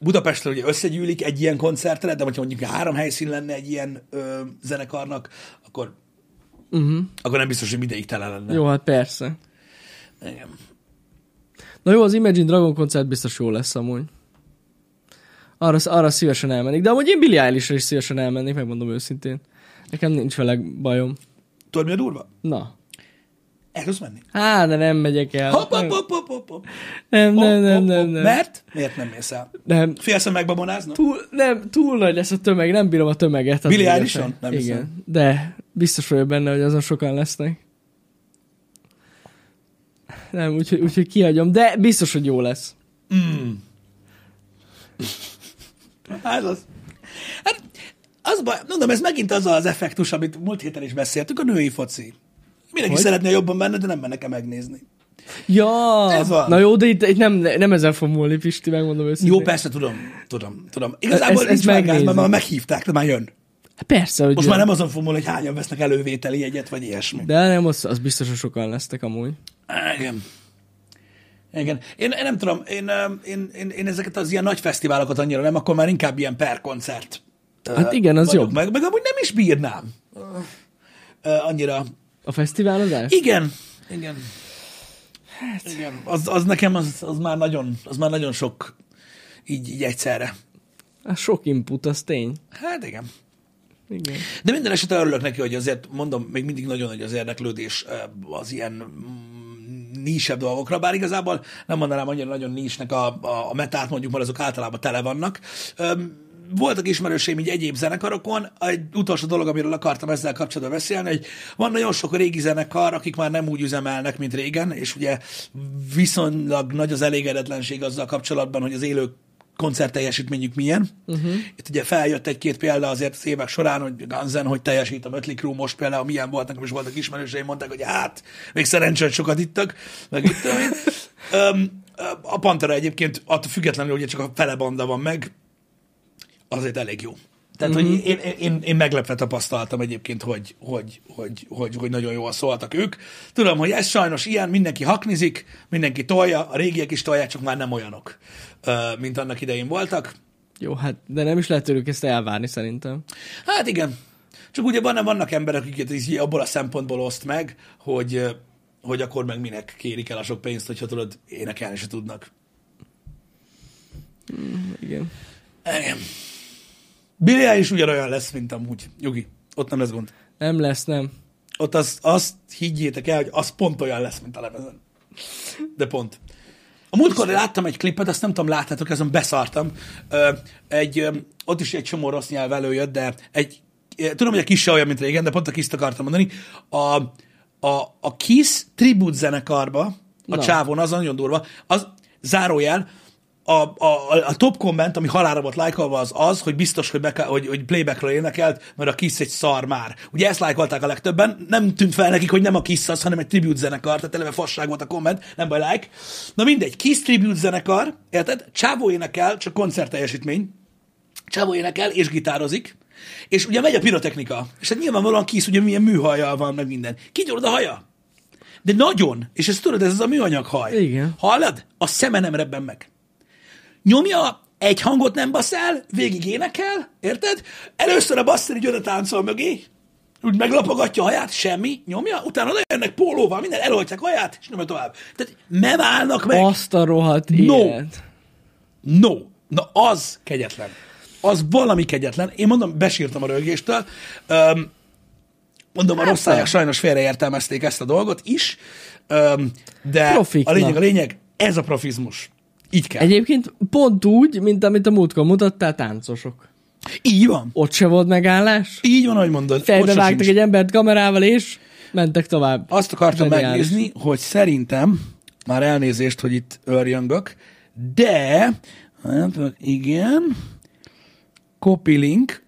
Budapestről ugye összegyűlik egy ilyen koncertre, de hogyha mondjuk három helyszín lenne egy ilyen ö, zenekarnak, akkor, Uh-huh. akkor nem biztos, hogy mindegyik tele lenne. Jó, hát persze. Igen. Na jó, az Imagine Dragon koncert biztos jó lesz amúgy. Arra, arra szívesen elmennék. De amúgy én Billie eilish is szívesen elmennék, megmondom őszintén. Nekem nincs vele bajom. Tudod, mi a durva? Na. El tudsz menni? Á, de nem megyek el. Hopp, hopp, hopp, hopp, hopp, hopp. Nem, nem, nem, nem, nem. Mert? Miért nem mész el? Nem. Félsz a megbabonáznak? Túl, nem, túl nagy lesz a tömeg, nem bírom a tömeget. igazság. Eilishon? Nem Igen, hiszem. de biztos vagyok benne, hogy azon sokan lesznek. Nem, úgyhogy, úgyhogy kihagyom, de biztos, hogy jó lesz. Mm. Hát az. Hát, az baj, mondom, ez megint az az effektus, amit múlt héten is beszéltük, a női foci. Mindenki Hogy? szeretné jobban benne, de nem mennek el megnézni. Ja, Ez van. na jó, de itt, itt nem, nem ezen fog múlni, Pisti, megmondom őszintén. Jó, persze, tudom, tudom, tudom. Igazából ez, ezt nincs mert már meghívták, de már jön. Hát persze, hogy Most jön. már nem azon fog múlni, hogy hányan vesznek elővételi jegyet, vagy ilyesmi. De nem, az, az biztos, hogy sokan lesznek amúgy. Igen. Igen. Én, én nem tudom, én, én, én, én, ezeket az ilyen nagy fesztiválokat annyira nem, akkor már inkább ilyen per koncert. Hát igen, az jobb. Meg, meg amúgy nem is bírnám. Annyira. A fesztiválozás? Igen. Igen. Hát. Igen. Az, az nekem az, az, már nagyon, az már nagyon sok így, így egyszerre. Hát sok input, az tény. Hát igen. Igen. De minden esetre örülök neki, hogy azért mondom, még mindig nagyon nagy az érdeklődés az ilyen mm, nísebb dolgokra, bár igazából nem mondanám annyira nagyon nísnek a, a, a metát, mondjuk, mert azok általában tele vannak. Öm, voltak ismerőseim így egyéb zenekarokon. Egy utolsó dolog, amiről akartam ezzel kapcsolatban beszélni, hogy van nagyon sok régi zenekar, akik már nem úgy üzemelnek, mint régen, és ugye viszonylag nagy az elégedetlenség azzal kapcsolatban, hogy az élő koncert teljesítményük milyen. Uh-huh. Itt ugye feljött egy-két példa azért az évek során, hogy Ganzen, hogy teljesít a Mötley Crüe most például milyen volt, nekem is voltak ismerőseim, mondták, hogy hát, még szerencsé, hogy sokat ittak, meg itt. (laughs) Öm, A Pantera egyébként attól függetlenül, hogy csak a fele banda van meg, azért elég jó. Tehát, mm-hmm. hogy én, én, én meglepve tapasztaltam egyébként, hogy, hogy, hogy, hogy, hogy nagyon jól szóltak ők. Tudom, hogy ez sajnos ilyen, mindenki haknizik, mindenki tolja, a régiek is tolják, csak már nem olyanok, mint annak idején voltak. Jó, hát de nem is lehet tőlük ezt elvárni szerintem. Hát igen. Csak ugye van, vannak emberek, akiket így abból a szempontból oszt meg, hogy, hogy akkor meg minek kérik el a sok pénzt, hogyha tudod, énekelni se tudnak. Igen. Igen. Billie is ugyanolyan lesz, mint amúgy. Jogi, ott nem lesz gond. Nem lesz, nem. Ott az, azt higgyétek el, hogy az pont olyan lesz, mint a lemezen. De pont. A múltkor láttam egy klipet, azt nem tudom, láttátok, ezen beszartam. Egy, ott is egy csomó rossz nyelv előjött, de egy, tudom, hogy a Kiss se olyan, mint régen, de pont a Kiss-t akartam mondani. A, a, a Kiss tribute zenekarba, a Na. csávon, az nagyon durva, az zárójel, a, a, a top komment, ami halára volt lájkolva, az az, hogy biztos, hogy, beka, hogy, hogy playbackről énekelt, mert a Kiss egy szar már. Ugye ezt lájkolták a legtöbben, nem tűnt fel nekik, hogy nem a Kiss az, hanem egy tribute zenekar, tehát eleve fasság volt a komment, nem baj, like. Na mindegy, Kiss tribute zenekar, érted? Csávó énekel, csak koncertteljesítmény. Csávó énekel és gitározik, és ugye megy a pirotechnika, és hát nyilvánvalóan Kiss ugye milyen műhajjal van, meg minden. Kigyúrod a haja. De nagyon, és ezt tudod, ez az a műanyag haj. Igen. Hallod? A szeme nem rebben meg nyomja, egy hangot nem baszál, végig énekel, érted? Először a basszeri oda táncol mögé, úgy meglapogatja a haját, semmi, nyomja, utána oda jönnek pólóval, minden, eloltják a haját, és nyomja tovább. Tehát nem állnak meg. Azt a rohadt No. élet. No, na az kegyetlen. Az valami kegyetlen. Én mondom, besírtam a rögéstől. Öm, mondom, a Hát, rossz nem. sajnos félreértelmezték ezt a dolgot is, öm, de Profiknak. a lényeg, a lényeg, ez a profizmus. Így kell. Egyébként pont úgy, mint amit a múltkor mutattál, táncosok. Így van. Ott se volt megállás. Így van, ahogy mondod. Fejbe vágtak sincs. egy embert kamerával, és mentek tovább. Azt akartam Zseniális. megnézni, hogy szerintem, már elnézést, hogy itt örjöngök, de, hát, igen, copy link,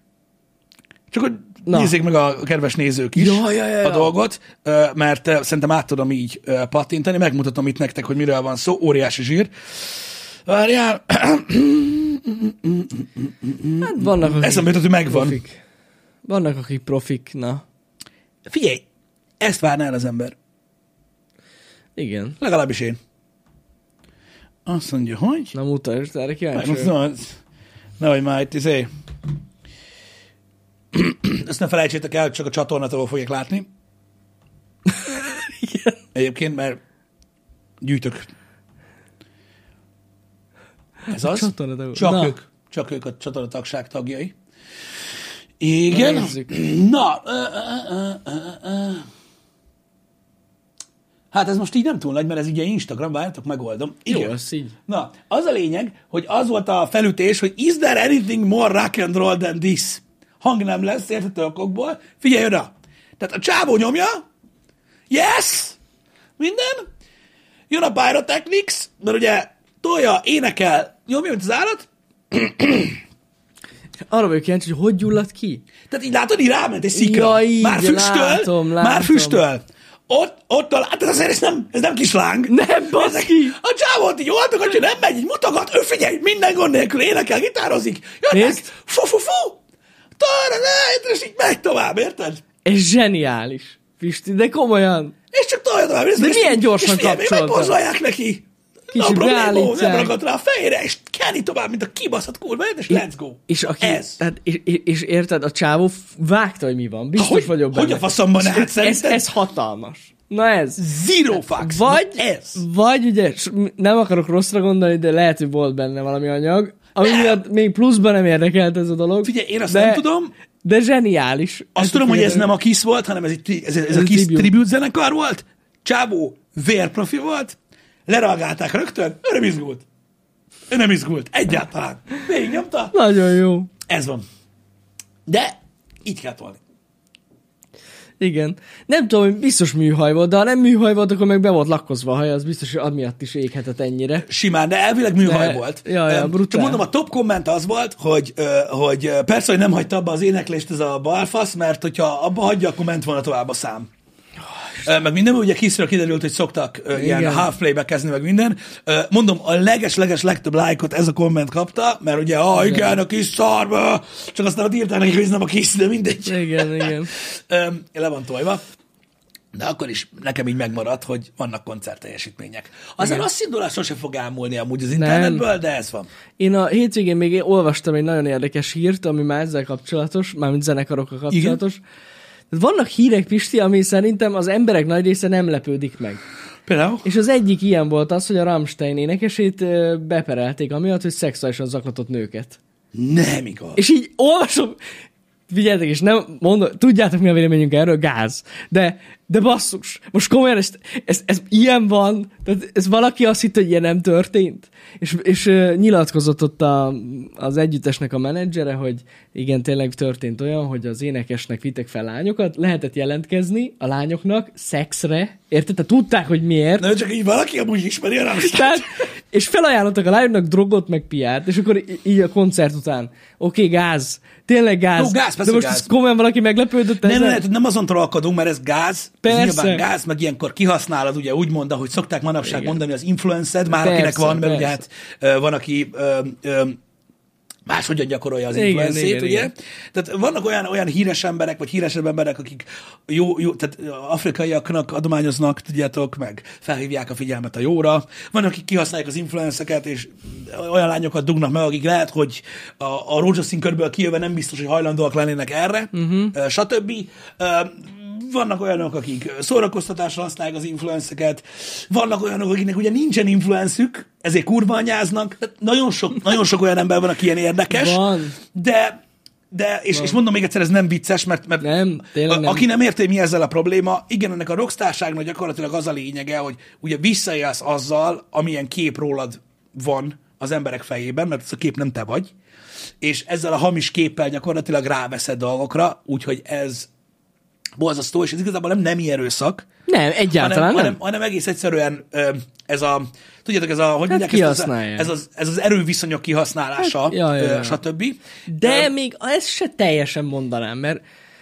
csak hogy Na. nézzék meg a kedves nézők is Ja, ja, ja, a ja. dolgot, ö, mert szerintem át tudom így pattintani, megmutatom itt nektek, hogy miről van szó, óriási zsír. Várjál, Hát vannak, akik eszembe jutott, hogy megvan. profik. Vannak, akik profik, na. Figyelj, ezt várná el az ember. Igen. Legalábbis én. Azt mondja, hogy? Na mutasd, erre kíváncsi nehogy már itt izé. Ezt ne felejtsétek el, csak a csatornától fogják látni. (laughs) Igen. Egyébként, mert gyűjtök. Ez az? csatornatagok. Csak Na. ők. Csak ők a csatornatagság tagjai. Igen. Nézzük. Na. ö, ö, ö. Hát ez most így nem túl nagy, mert ez ugye Instagram, várjátok, megoldom. Jó, Igen. az így. Na, az a lényeg, hogy az volt a felütés, hogy is there anything more rock and roll than this? Hang nem lesz, értető okokból. Figyelj oda! Tehát a csávó nyomja, yes, minden, jön a Pyrotechnics, mert ugye tolja, énekel, nyomja, mint az állat, (clears throat) Arra vagyok kíváncsi, hogy hogy gyulladt ki? Tehát így látod, így ráment egy szikra. Ja, így, már füstöl, látom, már látom. füstöl. Ott, ott a, hát ez azért ez nem, ez nem kis láng. Nem, baszki! A csávót így hogy nem megy, így mutogat, ő figyelj, minden gond nélkül énekel, gitározik. Jönnek, fu, fu, fu, tarra, és így megy tovább, érted? Ez zseniális. Pisti, de komolyan. És csak tolja tovább. És, De és- milyen gyorsan és figyelj, még kapcsolta? megborzolják neki. Kicsit no problémó, nem beállítják. ragadt rá a fejére, és kenni tovább, mint a kibaszott kurva, és let's go. És, aki, Ez. Tehát, és, és, és, érted, a csávó vágta, hogy mi van. Biztos Hogy- vagyok benne. hogy a faszomban? Hát ez, ez, ez hatalmas. Na ez. Zero fucks. Vagy, Na ez. vagy ugye, nem akarok rosszra gondolni, de lehet, hogy volt benne valami anyag, ami Nem. miatt még pluszban nem érdekelt ez a dolog. Figyelj, én azt de, nem tudom. De zseniális. Azt Ezt tudom, hogy ez nem a Kiss volt, hanem ez, egy, tri- ez, ez, ez a Kiss tribute. tribute zenekar volt. Csávó vérprofi volt, leragálták rögtön, ő nem izgult. Ő nem izgult, egyáltalán. Végig nyomta, Nagyon jó. ez van. De így kell tolni. Igen. Nem tudom, hogy biztos műhaj volt, de ha nem műhaj volt, akkor meg be volt lakkozva a haj, az biztos, hogy amiatt is éghetett ennyire. Simán, de elvileg műhaj De- volt. ja, ja, brutál. Csak mondom, a top komment az volt, hogy, hogy persze, hogy nem hagyta abba az éneklést ez a balfasz, mert hogyha abba hagyja, akkor ment volna tovább a szám. Meg minden, ugye Kissről kiderült, hogy szoktak ö, ilyen Igen. half playbe kezdeni, meg minden. Mondom, a leges-leges legtöbb lájkot ez a komment kapta, mert ugye, ah, igen, a kis szarba, csak aztán ott írták neki, hogy ez nem a Kiss, de mindegy. Igen, igen. (laughs) Le van tojva. De akkor is nekem így megmaradt, hogy vannak koncertteljesítmények. Aztán Igen. azt indulás sose fog elmúlni amúgy az internetből, de ez van. Én a hétvégén még olvastam egy nagyon érdekes hírt, ami már ezzel kapcsolatos, mármint zenekarokkal kapcsolatos. Igen. Vannak hírek, Pisti, ami szerintem az emberek nagy része nem lepődik meg. Például? És az egyik ilyen volt az, hogy a Rammstein énekesét beperelték, amiatt, hogy szexuálisan zaklatott nőket. Nem igaz. És így olvasom, figyeljetek, és nem mondom, tudjátok mi a véleményünk erről, gáz. De, de basszus, most komolyan, ez, ez, ez ilyen van, tehát ez valaki azt hitt, hogy ilyen nem történt. És, és uh, nyilatkozott ott a, az együttesnek a menedzsere, hogy igen, tényleg történt olyan, hogy az énekesnek vittek fel lányokat, lehetett jelentkezni a lányoknak szexre, érted? Tehát tudták, hogy miért. Na, csak így valaki amúgy ismeri a. Tehát, és felajánlottak a lányoknak drogot, meg piát, és akkor í- így a koncert után, oké, okay, gáz, tényleg gáz. Jó, gáz, De most gáz. ez komolyan valaki meglepődött Nem, ezen? nem, nem azon trollkodunk, mert ez gáz, ez Persze. nyilván gáz, meg ilyenkor kihasználod, ugye úgy mondta, hogy szokták manapság Igen. mondani az influenced, már Persze, akinek van, mert ugye persze. hát ö, van, aki ö, ö, máshogyan gyakorolja az influencét, ugye? igen. Tehát vannak olyan, olyan híres emberek, vagy híresebb emberek, akik jó, jó, tehát afrikaiaknak adományoznak, tudjátok, meg felhívják a figyelmet a jóra. Vannak, akik kihasználják az influenceket, és olyan lányokat dugnak meg, akik lehet, hogy a, a rózsaszín körből kijöve nem biztos, hogy hajlandóak lennének erre, uh-huh. stb. Vannak olyanok, akik szórakoztatásra használják az influenceket, vannak olyanok, akiknek ugye nincsen influencük, ezért kurva anyáznak. Tehát nagyon sok, nagyon sok olyan ember van, aki ilyen érdekes. Van. De, de és, és mondom még egyszer, ez nem vicces, mert, mert Nem, nem. aki nem érti, mi ezzel a probléma, igen, ennek a rockstárságnak gyakorlatilag az a lényege, hogy ugye visszajelsz azzal, amilyen kép rólad van az emberek fejében, mert ez a kép nem te vagy, és ezzel a hamis képpel gyakorlatilag ráveszed dolgokra, úgyhogy ez borzasztó, és ez igazából nem nemi erőszak, Nem, egyáltalán hanem, nem. hanem, hanem egész egyszerűen ez a, tudjátok, ez a, hogy mondják ezt, ez, az, ez az erőviszonyok kihasználása, Hát, ja, ja, ja. stb. De Ö, még ezt se teljesen mondanám, mert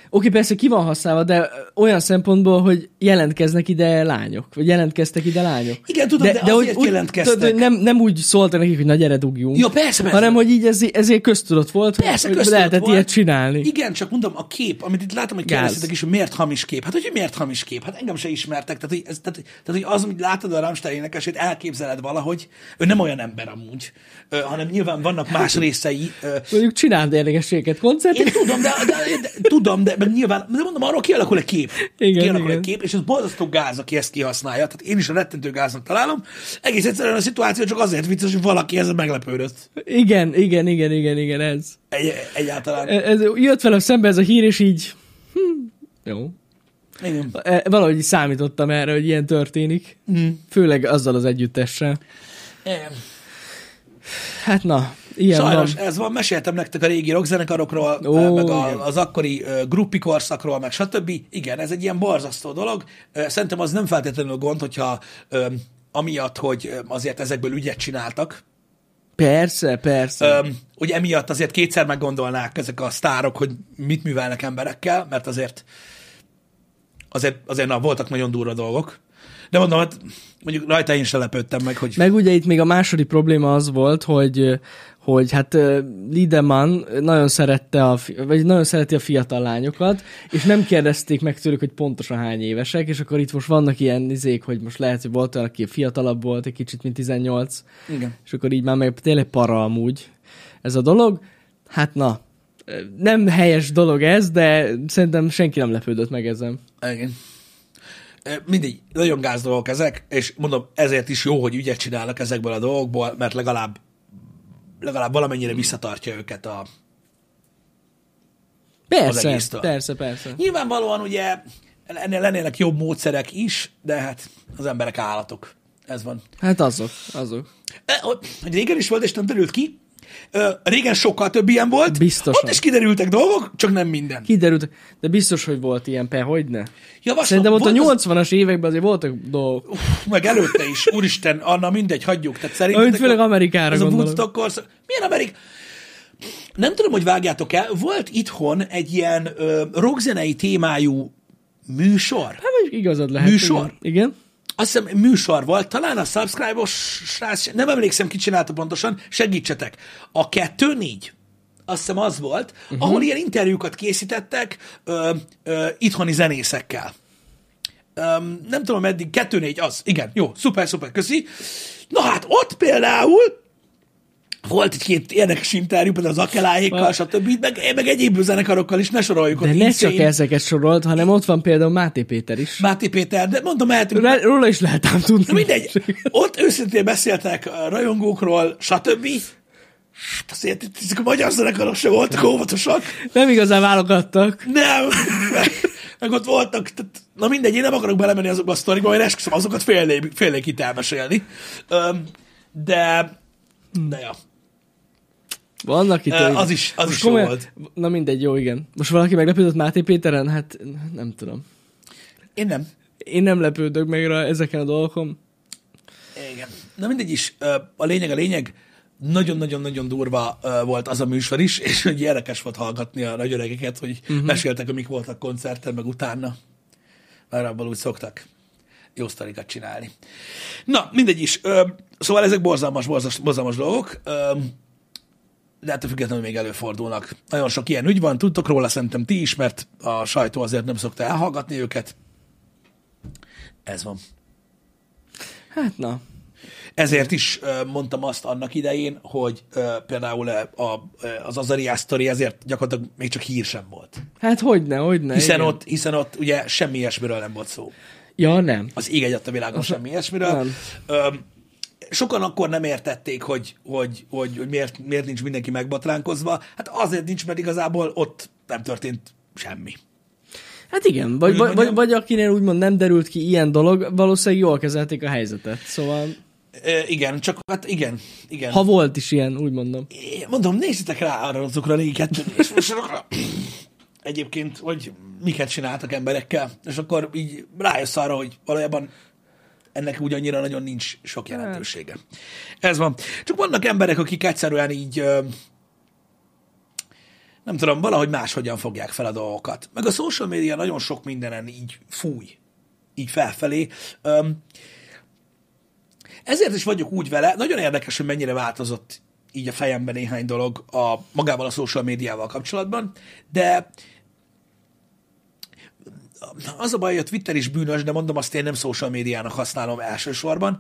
oké, persze ki van használva, de olyan szempontból, hogy jelentkeznek ide lányok, vagy jelentkeztek ide lányok. Igen, tudom, de azért jelentkeztek. tudod, hogy nem, nem úgy szóltak nekik, hogy na gyere, dugjunk. Ja, persze, persze. Hanem, hogy így ez, ezért köztudott volt, Persze, hogy köztudott lehetett volt. ilyet csinálni. Igen, csak mondom, a kép, amit itt látom, hogy kérdeztetek is, hogy miért hamis kép. Hát, hogy miért hamis kép? Hát engem se ismertek. Tehát, hogy, ez, tehát, tehát, hogy az, amit látod a Rammstein énekesét, elképzeled valahogy. Ő nem olyan ember amúgy, ö, hanem nyilván vannak más részei. Ö, Mondjuk csináld érdekességet koncertet. én tudom, de, de, de, tudom, de meg nyilván, de mondom, arról kialakul egy kép. Igen, kialakul igen. egy kép, és ez borzasztó gáz, aki ezt kihasználja. Tehát én is a rettentő gáznak találom. Egész egyszerűen a szituáció csak azért vicces, hogy valaki ezzel meglepődött. Igen, igen, igen, igen, igen, ez. Egy, egyáltalán. ez. Jött velem szembe ez a hír, és így... Hm, jó. Igen. E, Valahogy számítottam erre, hogy ilyen történik. Mm. Főleg azzal az együttessel. Igen. Hát na, ilyen Sajnos van. ez van, meséltem nektek a régi rockzenekarokról, Ó, Ó, meg a, igen. az akkori uh, gruppi korszakról, meg stb. Igen, ez egy ilyen borzasztó dolog. Ö, Szerintem az nem feltétlenül gond, hogyha amiatt, hogy azért ezekből ügyet csináltak, Persze, persze. Öm, hogy emiatt azért kétszer meggondolnák ezek a sztárok, hogy mit művelnek emberekkel, mert azért azért, azért na, voltak nagyon durva dolgok. De mondom, hát mondjuk rajta én sem lepődtem meg, hogy Meg ugye itt még a második probléma az volt, hogy hogy hát Lideman nagyon szerette a, vagy nagyon szereti a fiatal lányokat, és nem kérdezték meg tőlük, hogy pontosan hány évesek, és akkor itt most vannak ilyen izék, hogy most lehet, hogy volt olyan, aki fiatalabb volt, egy kicsit, mint 18, igen. és akkor így már meg tényleg para amúgy ez a dolog. Hát na, nem helyes dolog ez, de szerintem senki nem lepődött meg ezen. Igen. Ö, Mindegy, nagyon gáz dolgok ezek, és mondom, ezért is jó, hogy ügyet csinálnak ezekből a dolgokból, mert legalább legalább valamennyire visszatartja őket a... Persze, egésztől. persze, persze. Nyilvánvalóan ugye ennél lennének jobb módszerek is, de hát az emberek állatok. Ez van. Hát azok, azok. Hogy régen is volt, és nem derült ki. Régen sokkal több ilyen volt. Biztosan. Ott is kiderültek dolgok, csak nem minden. Kiderült, de biztos, hogy volt ilyen per, hogy ne? Javaslom, Szerintem ott a volt az- 80-as években azért voltak dolgok. Uff, meg előtte is, úristen, Anna, mindegy, hagyjuk. Tehát szerintem főleg Amerikára ez a gondolok. Woodstock korszak. Milyen Amerik? Nem tudom, hogy vágjátok el, volt itthon egy ilyen ö, rockzenei témájú műsor. Hát mondjuk igazad lehet. Műsor? Igen. igen. Azt hiszem műsor volt, talán a subscribe-os srác, nem emlékszem, ki csinálta pontosan, segítsetek. A kettő négy, azt hiszem az volt, uh-huh. ahol ilyen interjúkat készítettek ö, ö, itthoni zenészekkel. Öm, nem tudom, meddig, kettő négy az, igen, jó, szuper, szuper, köszi. Na hát ott például volt egy-két érdekes interjú, például az Akeláékkal, stb. Meg, meg egyéb zenekarokkal is, ne soroljuk De ne csak ezeket sorolt, hanem ott van például Máté Péter is. Máté Péter, de mondom, mehetünk, Rá- Róla is lehet ám tudni. Mindegy, ott őszintén beszéltek a rajongókról, stb. Hát azért ezek a magyar zenekarok sem voltak óvatosak. Nem igazán válogattak. Nem. Meg, (laughs) meg ott voltak, tehát, na mindegy, én nem akarok belemenni azokba a sztorikba, én esküszöm, azokat félnék, félnék itt elmesélni. De, de ja. Vannak itt. Hogy- az is- az Most is jó komolyan- volt. Na mindegy, jó, igen. Most valaki meglepődött Máté Péteren? Hát nem tudom. Én nem. Én nem lepődök meg rá ezeken a dolgokon. Igen. Na mindegy is, a lényeg a lényeg, nagyon-nagyon-nagyon durva volt az a műsor is, és hogy érdekes volt hallgatni a nagy öregeket, hogy uh-huh. meséltek, hogy mik voltak koncerten, meg utána. Mert abból úgy szoktak jó sztorikat csinálni. Na, mindegy is. Szóval ezek borzalmas, borzalmas, borzalmas dolgok, de ettől függetlenül még előfordulnak. Nagyon sok ilyen ügy van, tudtok róla, szerintem ti is, mert a sajtó azért nem szokta elhallgatni őket. Ez van. Hát na. Ezért is mondtam azt annak idején, hogy például a, az Azariás sztori ezért gyakorlatilag még csak hír sem volt. Hát hogyne, hogyne. Hiszen igen. ott, hiszen ott ugye semmi ilyesmiről nem volt szó. Ja, nem. Az ég egyet a világon semmi ilyesmiről. nem. Ö, sokan akkor nem értették, hogy, hogy, hogy, hogy miért, miért nincs mindenki megbatránkozva. Hát azért nincs, mert igazából ott nem történt semmi. Hát igen, vagy, vagy, vagy, vagy akinél úgymond nem derült ki ilyen dolog, valószínűleg jól kezelték a helyzetet. Szóval, Ö, igen, csak hát igen, igen. ha volt is ilyen, úgy mondom. Én mondom, nézzetek rá arra azokra a régi kettő és műsorokra. Egyébként, hogy miket csináltak emberekkel, és akkor így rájössz arra, hogy valójában ennek úgy annyira nagyon nincs sok jelentősége. Ez van. Csak vannak emberek, akik egyszerűen így nem tudom, valahogy máshogyan fogják fel a dolgokat. Meg a social media nagyon sok mindenen így fúj, így felfelé. Ezért is vagyok úgy vele, nagyon érdekes, hogy mennyire változott így a fejemben néhány dolog a, magával a social médiával kapcsolatban, de az a baj, hogy a Twitter is bűnös, de mondom azt, én nem social médiának használom elsősorban.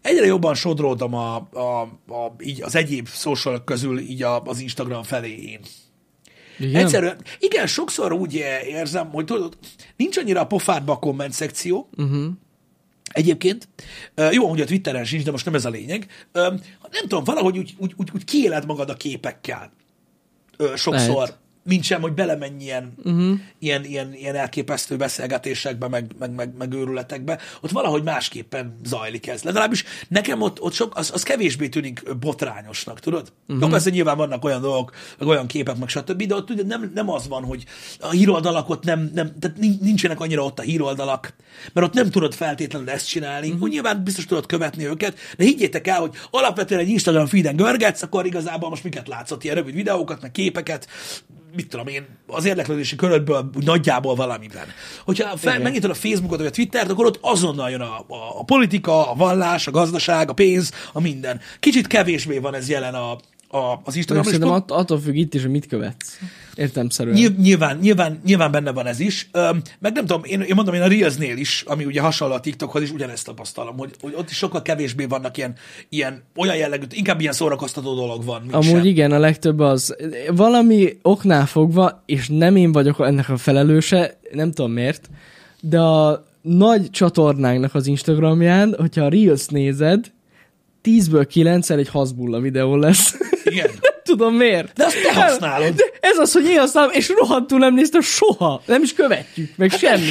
Egyre jobban sodródom a, a, a, így az egyéb social közül így a, az Instagram felé én. Igen? Egyszerűen, igen, sokszor úgy érzem, hogy tudod, nincs annyira a pofádba a komment szekció, Uh-huh. Egyébként, jó, hogy a Twitteren sincs, de most nem ez a lényeg. Nem tudom, valahogy úgy, úgy, úgy, úgy kiéled magad a képekkel. Sokszor. Lehet. Mint sem, hogy belemenj ilyen, uh-huh. ilyen, ilyen, ilyen elképesztő beszélgetésekbe, meg, meg, meg, meg őrületekbe, ott valahogy másképpen zajlik ez. Legalábbis nekem ott, ott sok, az, az kevésbé tűnik botrányosnak, tudod? Uh-huh. Persze nyilván vannak olyan dolgok, meg olyan képek, meg stb., de ott ugye nem, nem az van, hogy a híroldalak ott nem, nem, tehát nincsenek annyira ott a híroldalak, mert ott nem tudod feltétlenül ezt csinálni, uh-huh. nyilván biztos tudod követni őket, de higgyétek el, hogy alapvetően egy Instagram feeden görgetsz, akkor igazából most miket látszott, ilyen rövid videókat, meg képeket, mit tudom én, az érdeklődési körödből nagyjából valamiben. Hogyha fel, megnyitod a Facebookot vagy a Twittert, akkor ott azonnal jön a, a, a politika, a vallás, a gazdaság, a pénz, a minden. Kicsit kevésbé van ez jelen a, a, az Instagram. Szerintem att, attól függ itt is, hogy mit követsz. Értemszerűen. Nyilván, nyilván, nyilván benne van ez is. Öm, meg nem tudom, én, én mondom, én a Reelsnél is, ami ugye hasonló a TikTokhoz is, ugyanezt tapasztalom, hogy, hogy ott is sokkal kevésbé vannak ilyen, ilyen olyan jellegű, inkább ilyen szórakoztató dolog van. Amúgy sem. igen, a legtöbb az valami oknál fogva, és nem én vagyok ennek a felelőse, nem tudom miért, de a nagy csatornánknak az Instagramján, hogyha a Reels nézed, 10-ből 9 egy hasbulla videó lesz. (laughs) Igen. (laughs) tudom miért. De azt te használod. De ez az, hogy én használom, és rohadtul nem néztem soha. Nem is követjük, meg semmi.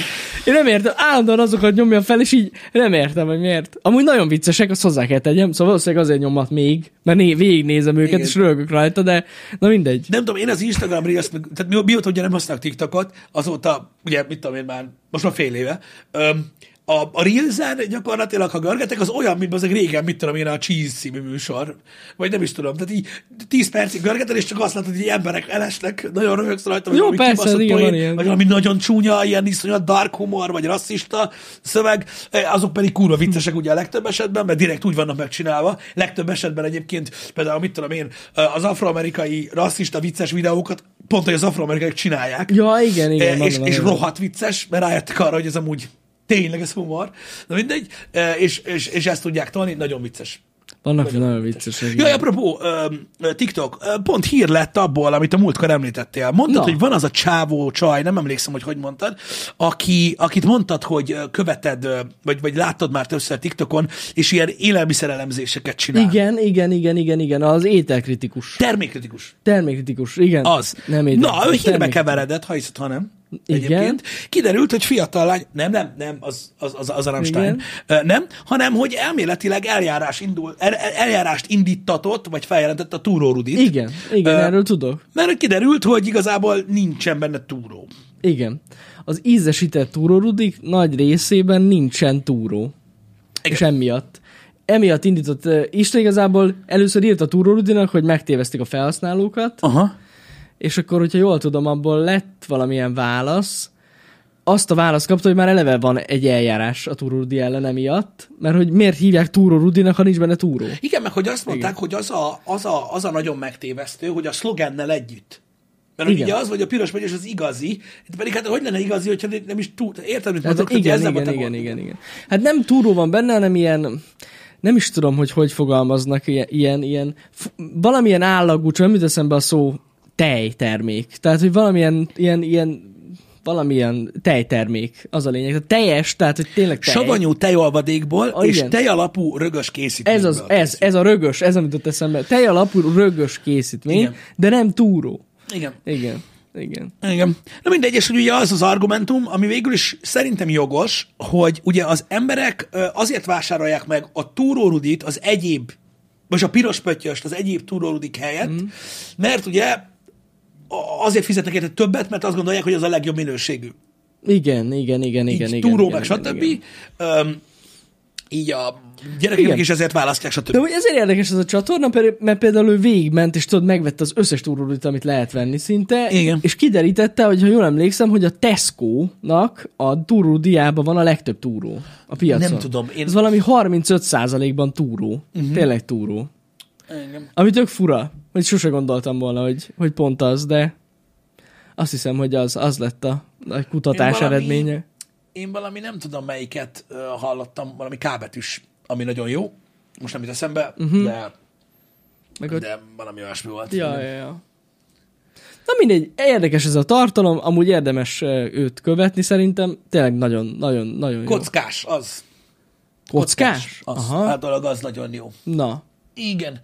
Én nem értem, állandóan azokat nyomja fel, és így nem értem, hogy miért. Amúgy nagyon viccesek, azt hozzá kell tegyem, szóval valószínűleg azért nyomat még, mert né- végignézem őket, Igen. és rögök rajta, de na mindegy. Nem tudom, én az Instagram Reels, tehát mióta ugye nem használok TikTokot, azóta, ugye, mit tudom én már, most már fél éve, öm, a, a Reelsen gyakorlatilag, ha görgetek, az olyan, mint az régen, mit tudom én, a Cheese című műsor. Vagy nem is tudom. Tehát így 10 percig görgeted, és csak azt látod, hogy emberek elesnek, nagyon röhögsz rajta, vagy Jó, valami persze, igen, poén, ilyen. vagy valami nagyon csúnya, ilyen iszonyat dark humor, vagy rasszista szöveg, e, azok pedig kurva viccesek ugye a legtöbb esetben, mert direkt úgy vannak megcsinálva. Legtöbb esetben egyébként például, mit tudom én, az afroamerikai rasszista vicces videókat pont, hogy az afroamerikaiak csinálják. Ja, igen, igen. És, és rohadt vicces, mert rájöttek arra, hogy ez amúgy tényleg ez humor. Na mindegy, és, és, és ezt tudják tolni, nagyon vicces. Vannak nagyon, nagyon viccesek. Jaj, apropó, TikTok, pont hír lett abból, amit a múltkor említettél. Mondtad, Na. hogy van az a csávó csaj, nem emlékszem, hogy hogy mondtad, aki, akit mondtad, hogy követed, vagy, vagy láttad már többször TikTokon, és ilyen élelmiszerelemzéseket csinál. Igen, igen, igen, igen, igen, az ételkritikus. Termékkritikus. Termékkritikus, igen. Az. Nem Na, ő hírbe keveredett, ha hiszed, ha nem. Igen. Egyébként. Kiderült, hogy fiatal lány, nem, nem, nem, az, az, az, az a Rammstein, Igen. nem, hanem, hogy elméletileg eljárás indul, el, eljárást indítatott, vagy feljelentett a túró Rudit. Igen, igen, uh, erről tudok. Mert kiderült, hogy igazából nincsen benne túró. Igen. Az ízesített túró Rudik nagy részében nincsen túró. Igen. És emiatt. Emiatt indított, Isten igazából először írt a túró Rudinak, hogy megtévezték a felhasználókat, Aha és akkor, hogyha jól tudom, abból lett valamilyen válasz, azt a választ kapta, hogy már eleve van egy eljárás a Túró Rudi ellen emiatt, mert hogy miért hívják Túró Rudinak, ha nincs benne Túró. Igen, meg hogy azt mondták, Igen. hogy az a, az, a, az a nagyon megtévesztő, hogy a szlogennel együtt. Mert igen. ugye az, hogy a piros megyes az igazi, pedig hát hogy lenne igazi, hogyha nem is túl, érted, mit hát mondok, igen, igen, igen, igen, igen, igen. Hát nem túró van benne, hanem ilyen, nem is tudom, hogy hogy fogalmaznak ilyen, ilyen, ilyen valamilyen állagú, csak nem jut eszembe a szó tejtermék. Tehát, hogy valamilyen ilyen, ilyen valamilyen tejtermék, az a lényeg. Tehát teljes, tehát, hogy tényleg tej. Savanyú tejolvadékból a, és tejalapú rögös készítmény. Ez, az, ez, ez a rögös, ez amit ott eszembe. Tejalapú rögös készítmény, Igen. de nem túró. Igen. Igen. Igen. Igen. Na mindegy, és ugye az az argumentum, ami végül is szerintem jogos, hogy ugye az emberek azért vásárolják meg a túrórudit az egyéb, vagy a piros pöttyöst az egyéb túrórudik helyett, mm. mert ugye azért fizetnek érte többet, mert azt gondolják, hogy az a legjobb minőségű. Igen, igen, igen, így igen. Túró, igen, meg igen, stb. Igen. Um, így a gyerekek igen. is ezért választják, stb. De hogy ezért érdekes ez a csatorna, mert például ő végigment, és tudod, megvette az összes túrórudit, amit lehet venni szinte, igen. és kiderítette, hogy ha jól emlékszem, hogy a Tesco-nak a túródiában van a legtöbb túró a piacon. Nem tudom. Én... Ez valami 35%-ban túró. Uh-huh. Tényleg túró. Engem. Ami tök fura, hogy sose gondoltam volna, hogy, hogy pont az, de azt hiszem, hogy az, az lett a, a kutatás én valami, eredménye. Én valami nem tudom melyiket uh, hallottam, valami kábetűs, ami nagyon jó. Most nem jut eszembe, uh-huh. de, Meg de valami olyasmi volt. Ja, ja, ja. Na mindegy, érdekes ez a tartalom, amúgy érdemes őt követni szerintem, tényleg nagyon, nagyon, nagyon Kockás, jó. az. Kockás? Az. Aha. Általában az nagyon jó. Na. Igen.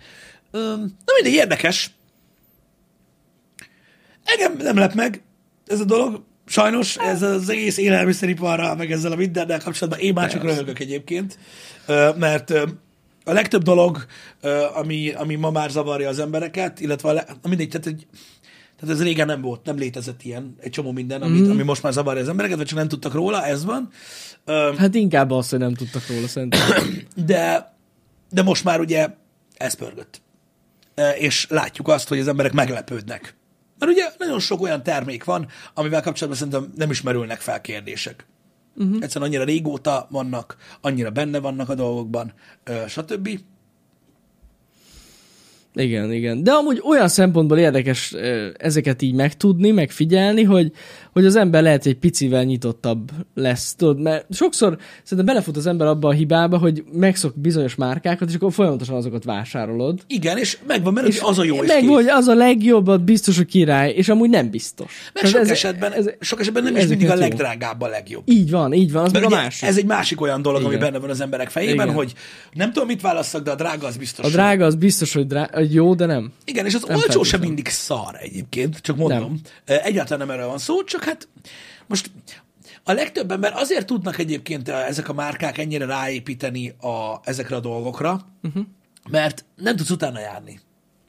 Na mindegy, érdekes. Engem nem lep meg ez a dolog. Sajnos ez az egész élelmiszeriparral, meg ezzel a mindennel kapcsolatban én már csak röhögök egyébként, mert a legtöbb dolog, ami, ami ma már zavarja az embereket, illetve a le, mindegy, tehát, egy, tehát ez régen nem volt, nem létezett ilyen, egy csomó minden, amit, mm. ami most már zavarja az embereket, vagy csak nem tudtak róla, ez van. Hát inkább az, hogy nem tudtak róla szerintem. de, de most már ugye ez pörgött. És látjuk azt, hogy az emberek meglepődnek. Mert ugye nagyon sok olyan termék van, amivel kapcsolatban szerintem nem is merülnek fel kérdések. Uh-huh. Egyszerűen annyira régóta vannak, annyira benne vannak a dolgokban, stb. Igen, igen. De amúgy olyan szempontból érdekes ezeket így megtudni, megfigyelni, hogy, hogy az ember lehet, egy picivel nyitottabb lesz, tudod, mert sokszor szerintem belefut az ember abba a hibába, hogy megszok bizonyos márkákat, és akkor folyamatosan azokat vásárolod. Igen, és megvan, mert és az a jó, és meg, kész. hogy az a legjobb, az biztos, hogy király, és amúgy nem biztos. Mert sok, esetben, ez, sok esetben nem is mindig a legdrágább a legjobb. Így van, így van, az Mert meg a másik. ez egy másik olyan dolog, ami Igen. benne van az emberek fejében, Igen. hogy nem tudom, mit válasszak, de a drága az biztos. A drága az biztos, hogy, drá- hogy jó, de nem. Igen, és az Nem olcsó sem mindig szar egyébként, csak mondom. Nem. Egyáltalán nem erről van szó, csak hát most a legtöbb ember azért tudnak egyébként ezek a márkák ennyire ráépíteni a, ezekre a dolgokra, uh-huh. mert nem tudsz utána járni.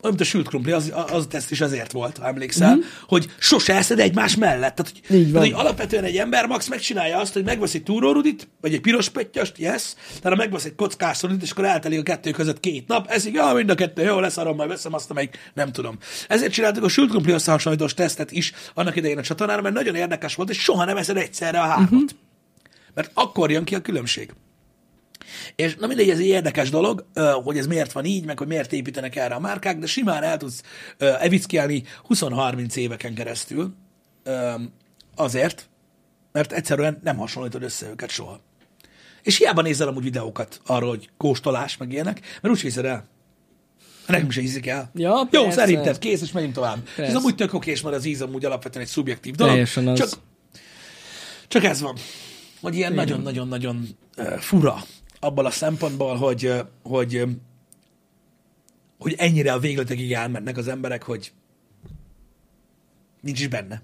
Olyan, mint a sült krumpli, az, az teszt is azért volt, ha emlékszel, uh-huh. hogy sose eszed egymás mellett. Tehát, hogy. Így van. tehát, hogy alapvetően egy ember max megcsinálja azt, hogy megvesz egy túrórudit, vagy egy piros pettyast, yes, tehát megvesz egy kockás rudit, és akkor eltelik a kettő között két nap, eszik, ja, mind a kettő, jó, lesz, arra majd veszem azt, amelyik nem tudom. Ezért csináltuk a sült krumpli összehasonlítós tesztet is annak idején a csatornára, mert nagyon érdekes volt, és soha nem eszed egyszerre a hármat. Uh-huh. Mert akkor jön ki a különbség. És na mindegy, ez egy érdekes dolog, hogy ez miért van így, meg hogy miért építenek erre a márkák, de simán el tudsz ö, evickélni 20-30 éveken keresztül azért, mert egyszerűen nem hasonlítod össze őket soha. És hiába nézel amúgy videókat arról, hogy kóstolás, meg ilyenek, mert úgy hiszed el. Nekem se hiszik el. Ja, Jó, persze. szerinted, kész, és megyünk tovább. És ez Persze. amúgy tök okés, mert az íz amúgy alapvetően egy szubjektív dolog. Teljesen az. Csak, csak ez van, hogy ilyen nagyon-nagyon-nagyon fura abban a szempontból, hogy, hogy, hogy ennyire a végletekig elmennek az emberek, hogy nincs is benne.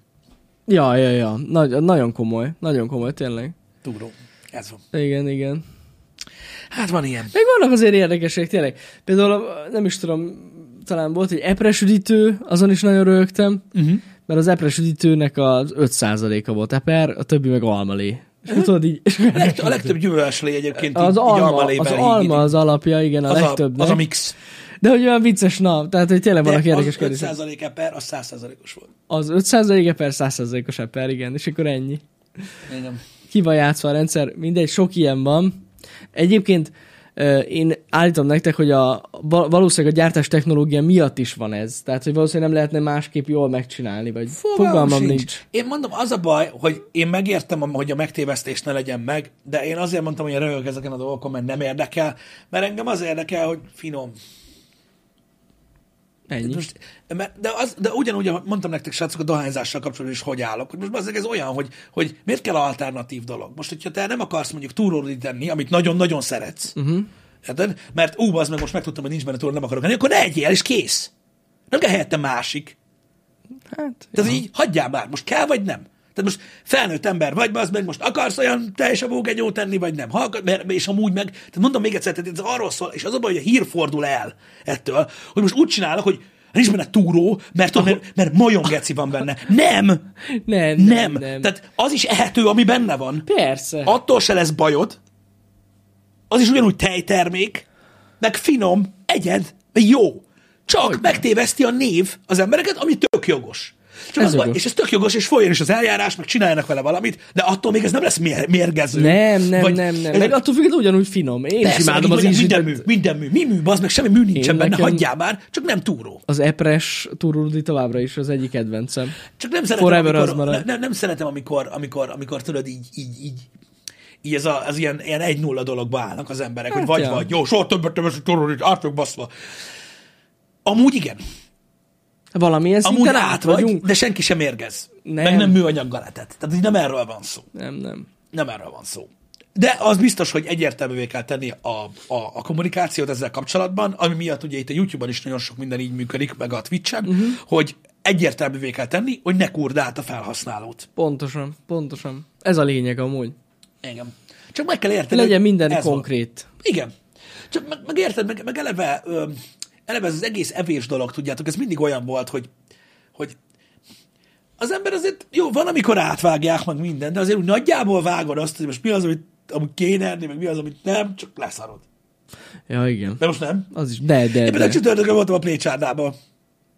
Ja, ja, ja. Nagy, nagyon komoly. Nagyon komoly, tényleg. Túró. Ez van. Igen, igen. Hát van ilyen. Meg vannak azért érdekesek, tényleg. Például nem is tudom, talán volt egy epres üdítő, azon is nagyon rögtem, Uh-huh. mert az epres üdítőnek az 5%-a volt eper, a többi meg almalé. És akkor tudod így... és akkor Legt, a legtöbb gyümölcslé egyébként az így, így alma, almalével az így- alma az alapja, igen, a az, a, legtöbb. az a mix. De hogy olyan vicces, na, tehát hogy tényleg vannak De érdekes az kérdések. 5% eper, az 100%-os volt. Az 5% eper, 100%-os eper, igen, és akkor ennyi. Igen. ki van játszva a rendszer, mindegy, sok ilyen van. Egyébként én állítom nektek, hogy a, val- valószínűleg a gyártás technológia miatt is van ez. Tehát, hogy valószínűleg nem lehetne másképp jól megcsinálni, vagy fogalmam, nincs. nincs. Én mondom, az a baj, hogy én megértem, hogy a megtévesztés ne legyen meg, de én azért mondtam, hogy röhög ezeken a dolgokon, mert nem érdekel, mert engem az érdekel, hogy finom. Ennyi. Most, mert- de, az, de ugyanúgy, mondtam nektek, srácok, a dohányzással kapcsolatban is hogy állok, hogy most azért ez olyan, hogy, hogy miért kell alternatív dolog. Most, hogyha te nem akarsz mondjuk túródit tenni, amit nagyon-nagyon szeretsz, uh-huh. érted? Mert ú, az meg most megtudtam, hogy nincs benne túró, nem akarok enni, akkor ne egyél, és kész. Nem kell helyette másik. Hát, Tehát így hagyjál már, most kell vagy nem? Tehát most felnőtt ember vagy, az meg most akarsz olyan teljesen bógenyót tenni, vagy nem? Ha mert, és amúgy meg, tehát mondom még egyszer, tehát ez arról szól, és az a baj, hogy a hír fordul el ettől, hogy most úgy csinálok, hogy nincs benne túró, mert, tudod, mert, mert majomgeci van benne. Nem! nem, Nem! nem, nem. Tehát az is ehető, ami benne van. Persze. Attól se lesz bajod. Az is ugyanúgy tejtermék, meg finom, egyed, meg jó. Csak megtéveszti a név az embereket, ami tök jogos. Csak Ez az baj, és ez tök jogos, és folyjon is az eljárás, meg csináljanak vele valamit, de attól még ez nem lesz mér- mérgező. Nem, nem, Vagy- nem, nem. ez- Meg attól függetlenül ugyanúgy finom. Én Persze, is imádom az így minden mű, minden mű. Mi mű, az meg semmi mű nincsen benne, nekem- hagyjál már, csak nem túró. Az epres tururudi továbbra is az egyik kedvencem. Csak nem szeretem, Forever az amikor, ne, nem, nem szeretem, amikor, amikor, amikor tudod, így, így, így, így ez a, az ilyen, ilyen egy nulla dologba állnak az emberek, Hát hogy vagy ja. vagy, jó, soha többet nem eszek torolít, át vagyok baszva. Amúgy igen, Valamilyen amúgy szinten át vagy, vagyunk. de senki sem érgez. Nem. Meg nem műanyaggal letett. Tehát így nem erről van szó. Nem, nem. Nem erről van szó. De az biztos, hogy egyértelművé kell tenni a, a, a kommunikációt ezzel kapcsolatban, ami miatt ugye itt a YouTube-on is nagyon sok minden így működik, meg a Twitch-en, uh-huh. hogy egyértelművé kell tenni, hogy ne kurd át a felhasználót. Pontosan, pontosan. Ez a lényeg amúgy. Igen. Csak meg kell érteni, Legyen minden ez van. konkrét. Igen. Csak meg, meg érted, meg, meg eleve, ö, eleve ez az egész evés dolog, tudjátok, ez mindig olyan volt, hogy, hogy az ember azért, jó, van, amikor átvágják meg minden, de azért úgy nagyjából vágod azt, hogy most mi az, amit, amit kéne enni, meg mi az, amit nem, csak leszarod. Ja, igen. De most nem. Az is, de, de, Én de. csütörtökön voltam a plécsárdában.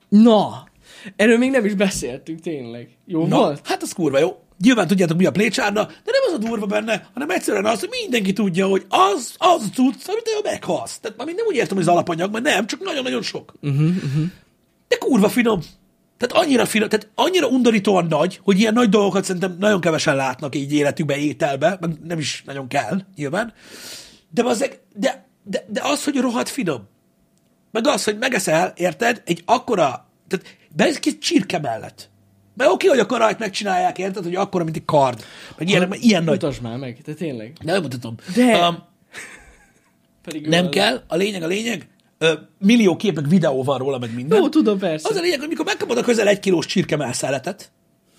Na! Erről még nem is beszéltünk, tényleg. Jó Na, volt? hát az kurva jó. Nyilván tudjátok, mi a plécsárda, de nem az a durva benne, hanem egyszerűen az, hogy mindenki tudja, hogy az, az a cucc, amit te meghalsz. Tehát már nem úgy értem, hogy az alapanyag, mert nem, csak nagyon-nagyon sok. Uh-huh, uh-huh. De kurva finom. Tehát annyira finom, tehát annyira undorítóan nagy, hogy ilyen nagy dolgokat szerintem nagyon kevesen látnak így életükbe, ételbe, meg nem is nagyon kell, nyilván. De, bazzeg, de, de, de az, hogy rohadt finom. Meg az, hogy megeszel, érted, egy akkora, tehát be egy kis csirke mellett. Mert oké, hogy a karajt megcsinálják, érted, hogy akkora, mint egy kard. Meg ilyen, meg ilyen nagy. Mutasd már meg, de tényleg. De nem mutatom. De- Um, Pedig nem kell, a lényeg, a lényeg, ö, millió kép, meg videó van róla, meg minden. Jó, tudom, persze. Az a lényeg, hogy mikor megkapod a közel egy kilós csirkemelszeletet,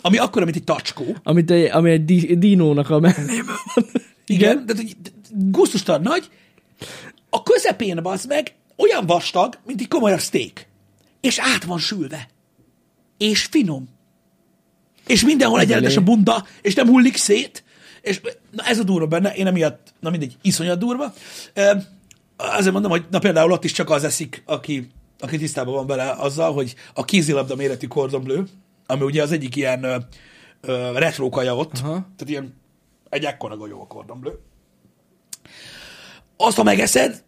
ami akkora, mint egy tacskó, Amit egy, ami egy di, dinónak a mellében van. Igen, de hogy gusztustalan nagy, a közepén az meg olyan vastag, mint egy komolyabb steak. És át van sülve. És finom. És mindenhol egyenletes a bunda, és nem hullik szét. És na ez a durva benne, én emiatt, na mindegy, iszonyat durva. Azért mondom, hogy na például ott is csak az eszik, aki, aki tisztában van vele azzal, hogy a kézilabda méretű kordonblő, ami ugye az egyik ilyen ö, ö, retro kaja ott, Aha. tehát ilyen egy ekkora golyó a kordonblő. Azt, ha megeszed,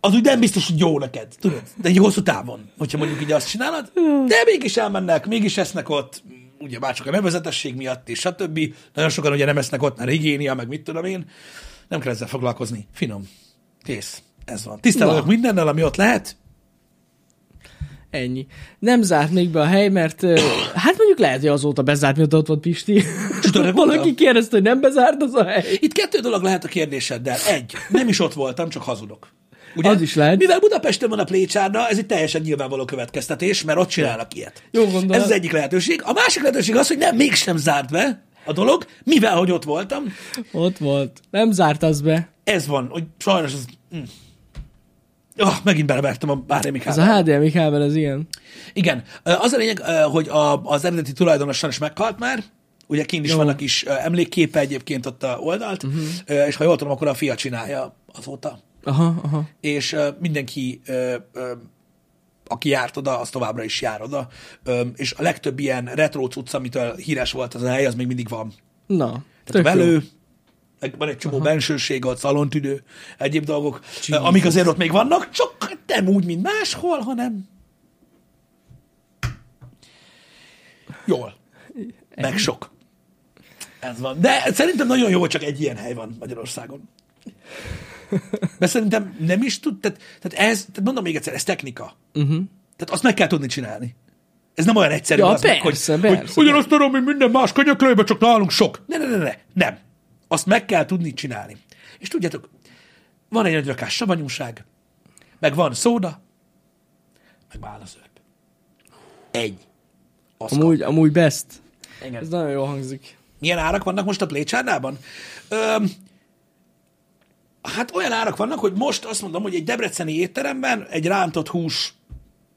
az úgy nem biztos, hogy jó neked, tudod? De egy hosszú távon, hogyha mondjuk így azt csinálod. De mégis elmennek, mégis esznek ott, ugye már csak a nevezetesség miatt, és stb. Nagyon sokan ugye nem esznek ott, mert higiénia, meg mit tudom én. Nem kell ezzel foglalkozni. Finom. Kész. Ez van. Tisztában vagyok mindennel, ami ott lehet. Ennyi. Nem zárt még be a hely, mert hát mondjuk lehet, hogy azóta bezárt, mióta ott volt Pisti. Csütörtök (laughs) Valaki kérdezte, hogy nem bezárt az a hely. Itt kettő dolog lehet a kérdéseddel. Egy, nem is ott voltam, csak hazudok. Ugye? Az is lehet. Mivel Budapesten van a plécsárda, ez egy teljesen nyilvánvaló következtetés, mert ott csinálnak ilyet. Jó gondolat. Ez az egyik lehetőség. A másik lehetőség az, hogy nem, mégsem zárt be a dolog, mivel, hogy ott voltam. Ott volt. Nem zárt az be. Ez van, hogy sajnos az... Mm. Oh, megint belevertem a HDMI Ez a HDMI kábel, ez ilyen. Igen. Az a lényeg, hogy a, az eredeti tulajdonos sajnos meghalt már, ugye kint is Jó. vannak is emlékképe egyébként ott a oldalt, uh-huh. és ha jól tudom, akkor a fia csinálja azóta. Aha, aha. És ö, mindenki, ö, ö, aki járt oda, az továbbra is jár oda, Ö, és a legtöbb ilyen retro cucc, amitől híres volt az a hely, az még mindig van. Na, Tehát a velő, meg van egy csomó Aha. bensőség, ott szalontüdő, egyéb dolgok, Jesus. amik azért ott még vannak, csak nem úgy, mint máshol, hanem jól. Meg sok. Ez van. De szerintem nagyon jó, hogy csak egy ilyen hely van Magyarországon. De szerintem nem is tud, tehát, tehát ez, tehát mondom még egyszer, ez technika. Uh-huh. Tehát azt meg kell tudni csinálni. Ez nem olyan egyszerű, Ja, az meg, persze, hogy, persze, hogy ugyanazt tudom, mint minden más könyöklőben, csak nálunk sok. Ne, ne, ne, ne, nem. Azt meg kell tudni csinálni. És tudjátok, van egy nagy rakás savanyúság, meg van szóda, meg bálazörp. Egy. Az Amúgy, amúgy best. Igen. Ez nagyon jól hangzik. Milyen árak vannak most a Plécsárnában? Öm, hát olyan árak vannak, hogy most azt mondom, hogy egy debreceni étteremben egy rántott hús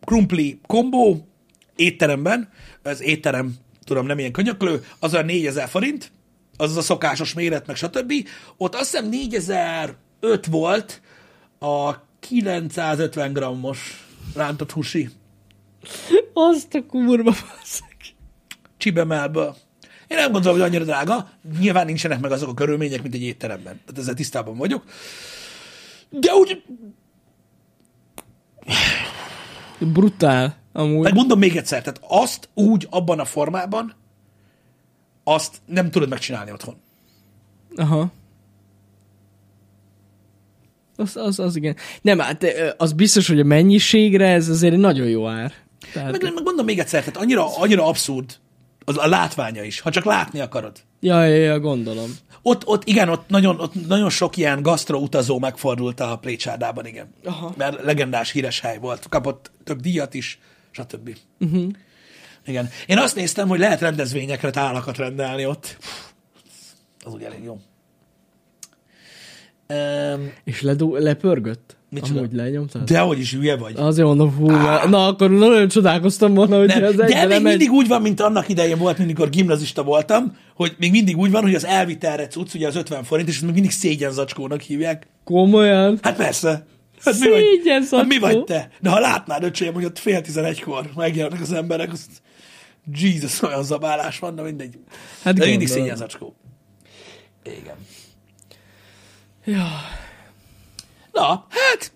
krumpli kombó étteremben, ez étterem, tudom, nem ilyen könyöklő, az olyan 4000 forint, az az a szokásos méret, meg stb. Ott azt hiszem 4005 volt a 950 grammos rántott húsi Azt a kurva basszak. Csibemelből. Én nem gondolom, hogy annyira drága. Nyilván nincsenek meg azok a körülmények, mint egy étteremben. Tehát ezzel tisztában vagyok. De úgy, Brutál. Amúgy. meg mondom még egyszer, tehát azt úgy, abban a formában, azt nem tudod megcsinálni otthon. Aha. Az, az, az igen. Nem, hát az biztos, hogy a mennyiségre ez azért egy nagyon jó ár. Tehát, Meg, meg mondom még egyszer, tehát annyira, annyira abszurd az a látványa is, ha csak látni akarod. ja, ja, ja, gondolom. Ott, ott igen, ott nagyon, ott nagyon sok ilyen gasztro utazó megfordult a Plécsárdában, igen. Aha. Mert legendás híres hely volt. Kapott több díjat is, stb. Uh-huh. Igen. Én azt néztem, hogy lehet rendezvényekre tálakat rendelni ott. Az úgy elég jó. Um, És ledó, lepörgött? Micsoda? Amúgy lenyomtad? de hogy is hülye vagy. Azért mondom, hú, ah. na akkor nagyon csodálkoztam volna, hogy Nem, az de még lemegy. mindig úgy van, mint annak idején volt, amikor gimnazista voltam, hogy még mindig úgy van, hogy az elvitelre cucc, ugye az 50 forint, és még mindig szégyen zacskónak hívják. Komolyan? Hát persze. Hát mi vagy, hát mi vagy te? De ha látnád, öcsém, hogy ott fél tizenegykor megjelennek az emberek, azt Jesus, olyan zabálás van, de mindegy. Hát de mindig szégyen zacskó. Igen. Ja. Na, hát,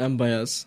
Nem baj az.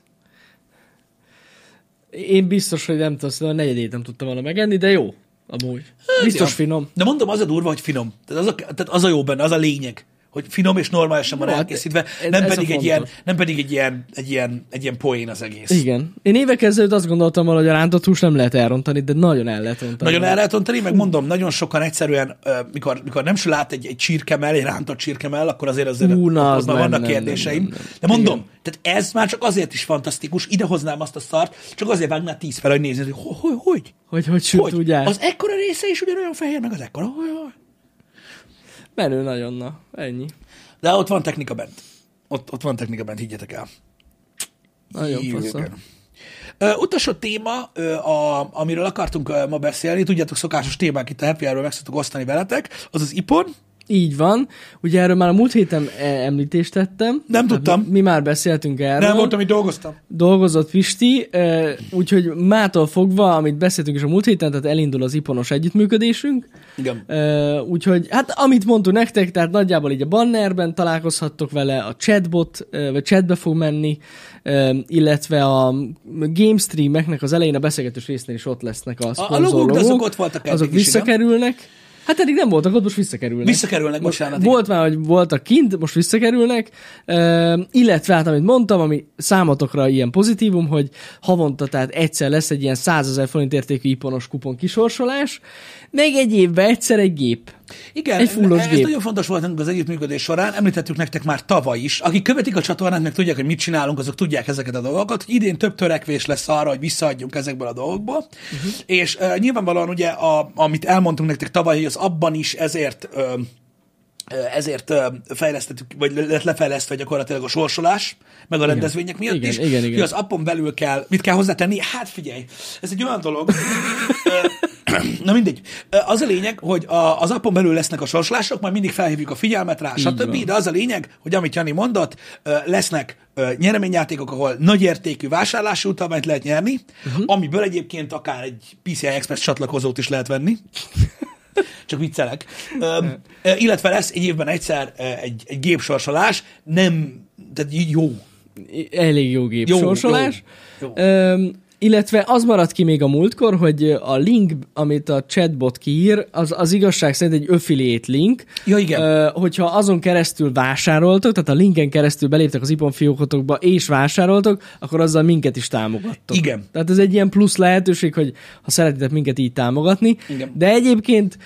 Én biztos, hogy nem tudom, a negyedét nem tudtam volna megenni, de jó. Amúgy. Biztos ja. finom. De mondom, az a durva, hogy finom. Tehát az a, tehát az a jó benne, az a lényeg, hogy finom és normálisan van hát elkészítve, nem ez pedig, egy ilyen, nem pedig egy ilyen, egy ilyen, egy ilyen poén az egész. Igen. Én évek ezelőtt azt gondoltam hogy a rántott hús nem lehet elrontani, de nagyon el lehet rontani. Nagyon el lehet ontani, meg mondom, nagyon sokan egyszerűen, mikor, mikor nem lát egy, egy csirkemel, egy rántott csirkemel, akkor azért azért Hú, na, az nem, vannak nem, kérdéseim. nem, nem, nem. De mondom, tehát ez már csak azért is fantasztikus, idehoznám azt a szart, csak azért vágnád tíz fel, hogy nézni, hogy hogy, hogy, hogy, Hogy hogy süt, hogy? ugye? Az ekkora része is ugyanolyan fehér, meg az ekkora, hogy, hogy. Menő nagyon, na. Ennyi. De ott van technika bent. Ott, ott van technika bent, higgyetek el. Nagyon. Ö, utolsó téma, ö, a, amiről akartunk ö, ma beszélni, tudjátok, szokásos témák itt a Happy Hour-ről meg osztani veletek, az az IPON. Így van. Ugye erről már a múlt héten e- említést tettem. Nem Tehát tudtam. Mi, mi már beszéltünk erről. Nem volt, amit dolgoztam. dolgozott Pisti, eh, úgyhogy mától fogva, amit beszéltünk is a múlt héten, tehát elindul az iponos együttműködésünk. Igen. Eh, Úgyhogy, hát amit mondtunk nektek, tehát nagyjából így a bannerben találkozhattok vele, a chatbot, vagy chatbe fog menni, illetve a game streameknek az elején a beszélgetős résznél is ott lesznek a a logók, de azok ott voltak Azok is, visszakerülnek. Hát eddig nem voltak ott, most visszakerülnek. Visszakerülnek, bocsánat. Volt már, hogy voltak kint, most visszakerülnek, uh, illetve hát, amit mondtam, ami számotokra ilyen pozitívum, hogy havonta, tehát egyszer lesz egy ilyen 100 ezer forint értékű iponos kupon kisorsolás, meg egy évben egyszer egy gép. Igen, Egy fullos ez gép. nagyon fontos volt nekünk az együttműködés során. Említettük nektek már tavaly is. Akik követik a csatornát, meg tudják, hogy mit csinálunk, azok tudják ezeket a dolgokat. Idén több törekvés lesz arra, hogy visszaadjunk ezekből a dolgokból. Uh-huh. És uh, nyilvánvalóan ugye, a, amit elmondtunk nektek tavaly, hogy az abban is ezért uh, ezért fejlesztettük, vagy lett lefejlesztve gyakorlatilag a sorsolás, meg a rendezvények miatt Igen, is. igen, igen. Hogy az appon belül kell, mit kell hozzátenni? Hát figyelj, ez egy olyan dolog, na mindegy. Az a lényeg, hogy a, az appon belül lesznek a sorsolások, majd mindig felhívjuk a figyelmet rá, stb. De az a lényeg, hogy amit Jani mondott, lesznek nyereményjátékok, ahol nagy értékű vásárlási utalványt lehet nyerni, uh-huh. amiből egyébként akár egy PCI Express csatlakozót is lehet venni. (laughs) Csak viccelek. Ö, illetve lesz egy évben egyszer egy, egy gépsorsolás, nem, tehát jó. Elég jó gép Jó, jó, jó. Öm, illetve az maradt ki még a múltkor, hogy a link, amit a chatbot kiír, az, az igazság szerint egy affiliate link. Ja, igen. Ö, hogyha azon keresztül vásároltok, tehát a linken keresztül beléptek az ipon fiókotokba és vásároltok, akkor azzal minket is támogattok. Igen. Tehát ez egy ilyen plusz lehetőség, hogy ha szeretitek minket így támogatni. Igen. De egyébként,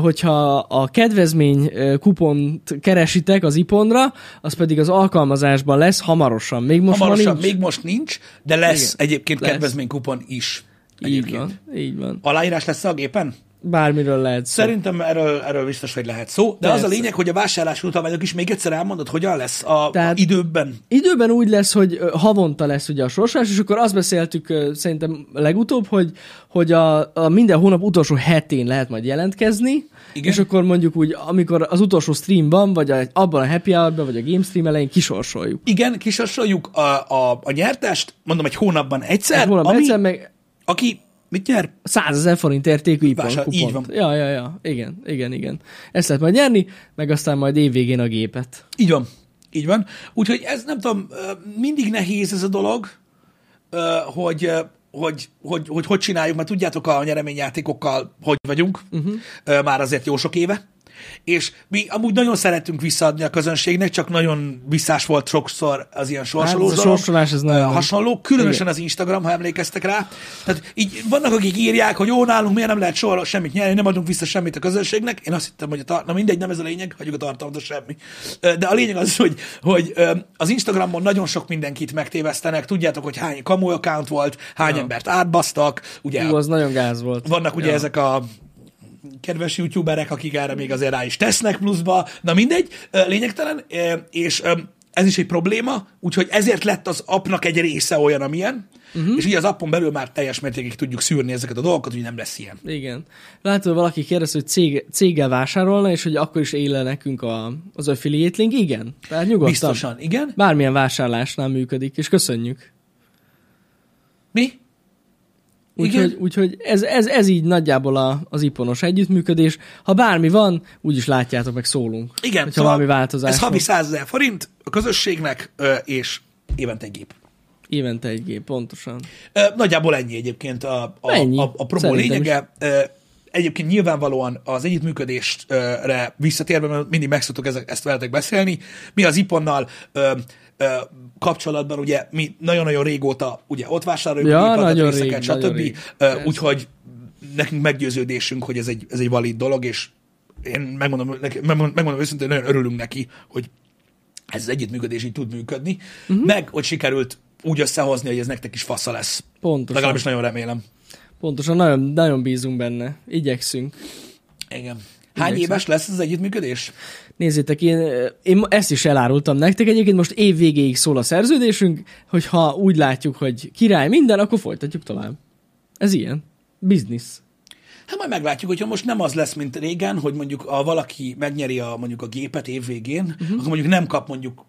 hogyha a kedvezmény kupont keresitek az iponra, az pedig az alkalmazásban lesz hamarosan. Még most Hamarosan, ma nincs. még most nincs, de lesz Igen. egyébként Lesz. Kedvezménykupon is. Így Egyébként. van, így van. Aláírás lesz a gépen? Bármiről lehet szó. Szerintem erről, erről biztos, hogy lehet szó. De az a Persze. lényeg, hogy a vásárlási utalványok is még egyszer elmondod, hogyan lesz a, Tehát... A időben. Időben úgy lesz, hogy havonta lesz ugye a sorsolás, és akkor azt beszéltük szerintem legutóbb, hogy, hogy a, a minden hónap utolsó hetén lehet majd jelentkezni, Igen. és akkor mondjuk úgy, amikor az utolsó stream van, vagy a, abban a happy hour vagy a game stream elején kisorsoljuk. Igen, kisorsoljuk a, a, a nyertest, mondom, egy hónapban egyszer, Egy hónap ami, egyszer meg aki mit nyer? 100 ezer forint értékű ipon így van. Ja, ja, ja. Igen, igen, igen. Ezt lehet majd nyerni, meg aztán majd évvégén a gépet. Így van. Így van. Úgyhogy ez nem tudom, mindig nehéz ez a dolog, hogy hogy, hogy, hogy hogy csináljuk, mert tudjátok a nyereményjátékokkal hogy vagyunk, uh-huh. már azért jó sok éve, és mi amúgy nagyon szeretünk visszaadni a közönségnek, csak nagyon visszás volt sokszor az ilyen sorsolós Hát ez a sorsolás, ez nagyon- hasonló, különösen az Instagram, ha emlékeztek rá. Tehát így vannak, akik írják, hogy jó, nálunk miért nem lehet soha semmit nyerni, nem adunk vissza semmit a közönségnek. Én azt hittem, hogy a tar- na mindegy, nem ez a lényeg, hagyjuk a tartalmat, semmi. De a lényeg az, hogy, hogy az Instagramon nagyon sok mindenkit megtévesztenek, tudjátok, hogy hány kamu account volt, hány Ja. embert átbasztak, ugye Ú, az nagyon gáz volt. vannak ugye Ja. ezek a kedves youtuberek, akik erre még azért rá is tesznek pluszba, na mindegy, lényegtelen, és ez is egy probléma, úgyhogy ezért lett az appnak egy része olyan, amilyen, uh-huh. és így az appon belül már teljes mértékig tudjuk szűrni ezeket a dolgokat, hogy nem lesz ilyen. Igen. Látod, valaki kérdezte, hogy cég, céggel vásárolna, és hogy akkor is éle nekünk a, az affiliate link. Igen. Tehát nyugodtan. Biztosan, igen. Bármilyen vásárlásnál működik, és köszönjük. Mi? Úgyhogy, úgyhogy ez, ez, ez így nagyjából a, az iponos együttműködés. Ha bármi van, úgyis látjátok, meg szólunk. Igen, Hogyha valami változás ez havi van. 100 ezer forint a közösségnek, és évente egy gép. Évente egy gép, pontosan. Nagyjából ennyi egyébként a, a, Ennyi. a, a promó lényege. Ö, Egyébként nyilvánvalóan az együttműködésre visszatérve, mert mindig meg szoktuk ezt veletek beszélni, mi az Iponnal kapcsolatban, ugye mi nagyon-nagyon régóta ugye ott vásároljuk Ja, nagyon részeket, rég, stb. Úgyhogy nekünk meggyőződésünk, hogy ez egy, ez egy valid dolog, és én megmondom, megmondom, megmondom őszintén, nagyon örülünk neki, hogy ez az együttműködés így tud működni, uh-huh. meg hogy sikerült úgy összehozni, hogy ez nektek is fasza lesz. Pontosan. Legalábbis nagyon remélem. Pontosan, nagyon, nagyon bízunk benne. Igyekszünk. Igen. Hány Igyekszem. éves lesz az együttműködés? Nézzétek, én, én ezt is elárultam nektek. Egyébként most év végéig szól a szerződésünk, hogy ha úgy látjuk, hogy király minden, akkor folytatjuk tovább. Ez ilyen. Biznisz. Hát majd meglátjuk, hogyha most nem az lesz, mint régen, hogy mondjuk a valaki megnyeri a, mondjuk a gépet év végén, Mhm. uh-huh. akkor mondjuk nem kap mondjuk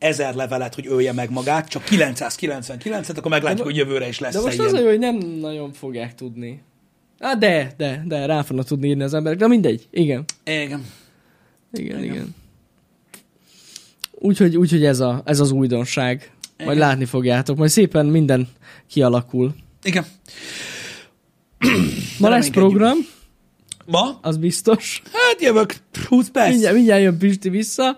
ezer levelet, hogy ölje meg magát, csak 999-et, akkor meglátjuk, hogy jövőre is lesz De most ilyen. az hogy nem nagyon fogják tudni. Hát de, de, de, rá fognak tudni írni az emberek. De mindegy. Igen. Igen. Igen, igen. Igen. Úgyhogy, úgyhogy ez, a, ez az újdonság. Majd Igen. látni fogjátok. Majd szépen minden kialakul. Igen. Ma lesz program, Ma? az biztos. Hát jövök 20 perc. Mindjárt, mindjárt jön Pisti vissza,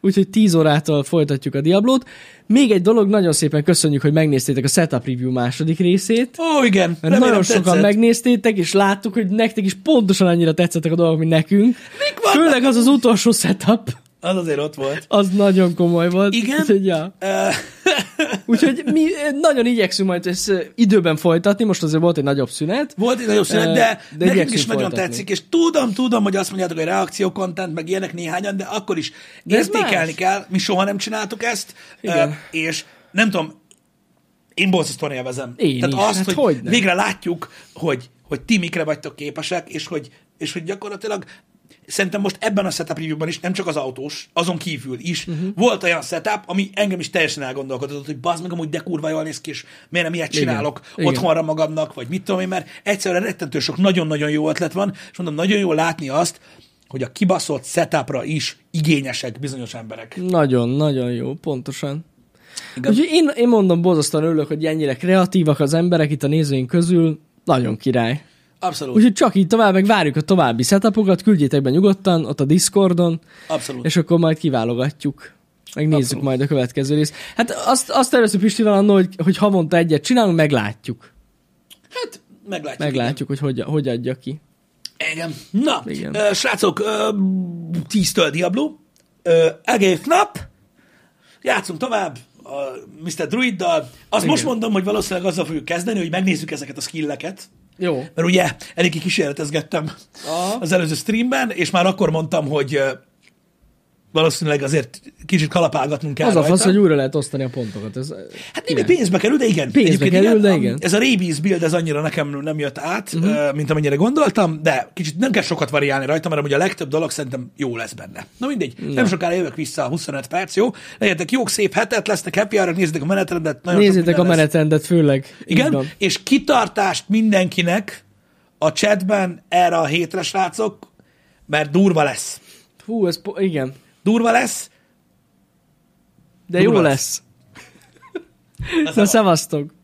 úgyhogy 10 órától folytatjuk a Diablót. Még egy dolog, nagyon szépen köszönjük, hogy megnéztétek a Setup Review második részét. Ó, igen. Mert nagyon sokan tetszett. megnéztétek, és láttuk, hogy nektek is pontosan annyira tetszettek a dolgok, mint nekünk. Mik? Főleg az az utolsó setup, Az azért ott volt. az nagyon komoly volt. Igen? Úgyhogy, ja. (laughs) Úgyhogy mi nagyon igyekszünk majd ezt időben folytatni, most azért volt egy nagyobb szünet. Volt egy nagyobb szünet, de, de nekünk is nagyon folytatni. tetszik, és tudom, tudom, hogy azt mondjátok, hogy reakció content, meg ilyenek néhányan, de akkor is De értékelni más. kell, mi soha nem csináltuk ezt, Igen. És nem tudom, én borzasztóan élvezem. Én Tehát is, azt, hát hogy hogyne. végre látjuk, hogy, hogy ti mikre vagytok képesek, és hogy, és hogy gyakorlatilag szerintem most ebben a setup review-ban is, nem csak az autós, azon kívül is, uh-huh. volt olyan setup, ami engem is teljesen elgondolkodott, hogy bazd meg, amúgy de kurva jól néz ki, és miért nem ilyet csinálok Igen. otthonra magamnak, vagy mit tudom én, mert egyszerűen rettentő sok nagyon-nagyon jó ötlet van, és mondom, nagyon jó látni azt, hogy a kibaszott setupra is igényesek bizonyos emberek. Nagyon, nagyon jó, pontosan. Igen. Úgyhogy én, én mondom, borzasztóan örülök, hogy ennyire kreatívak az emberek itt a nézőink közül. Nagyon király. Abszolút. Úgyhogy csak így tovább, meg várjuk a további setupokat, küldjétek be nyugodtan, ott a Discordon, Abszolút. és akkor majd kiválogatjuk. Megnézzük Abszolút. majd a következő részt. Hát azt, azt terveztük Pistivel annól, hogy, hogy havonta egyet csinálunk, meglátjuk. Hát, meglátjuk. Meglátjuk, hogy hogy, hogy adja ki. Igen. Na, Igen. Ö, srácok, ö, 10-től Diablo, ö, egész nap, játszunk tovább a Mr. Druiddal. Azt Igen. most mondom, hogy valószínűleg azzal fogjuk kezdeni, hogy megnézzük ezeket a skilleket, Jó. mert ugye eléggé kísérletezgettem Aha. az előző streamben, és már akkor mondtam, hogy valószínűleg azért kicsit kalapálgatnunk kell Az a rajta. fasz, hogy újra lehet osztani a pontokat. Ez, Hát némi pénzbe kerül, de igen. Pénzbe Egyébként kerül, de A- igen. Ez a Rabies build, ez annyira nekem nem jött át, uh-huh. mint amennyire gondoltam, de kicsit nem kell sokat variálni rajta, mert ugye a legtöbb dolog szerintem jó lesz benne. Na mindegy, Na. nem sokára jövök vissza a 25 perc, jó? Legyetek jók, szép hetet, lesznek happy hour nézzétek a menetrendet. Nagyon Nézzétek a minden lesz. menetrendet főleg. Igen, és kitartást mindenkinek a chatben erre a hétre, srácok, mert durva lesz. Hú, ez po- igen. Durva lesz. De Durva jó lesz. lesz. (laughs) Na, szevasztok!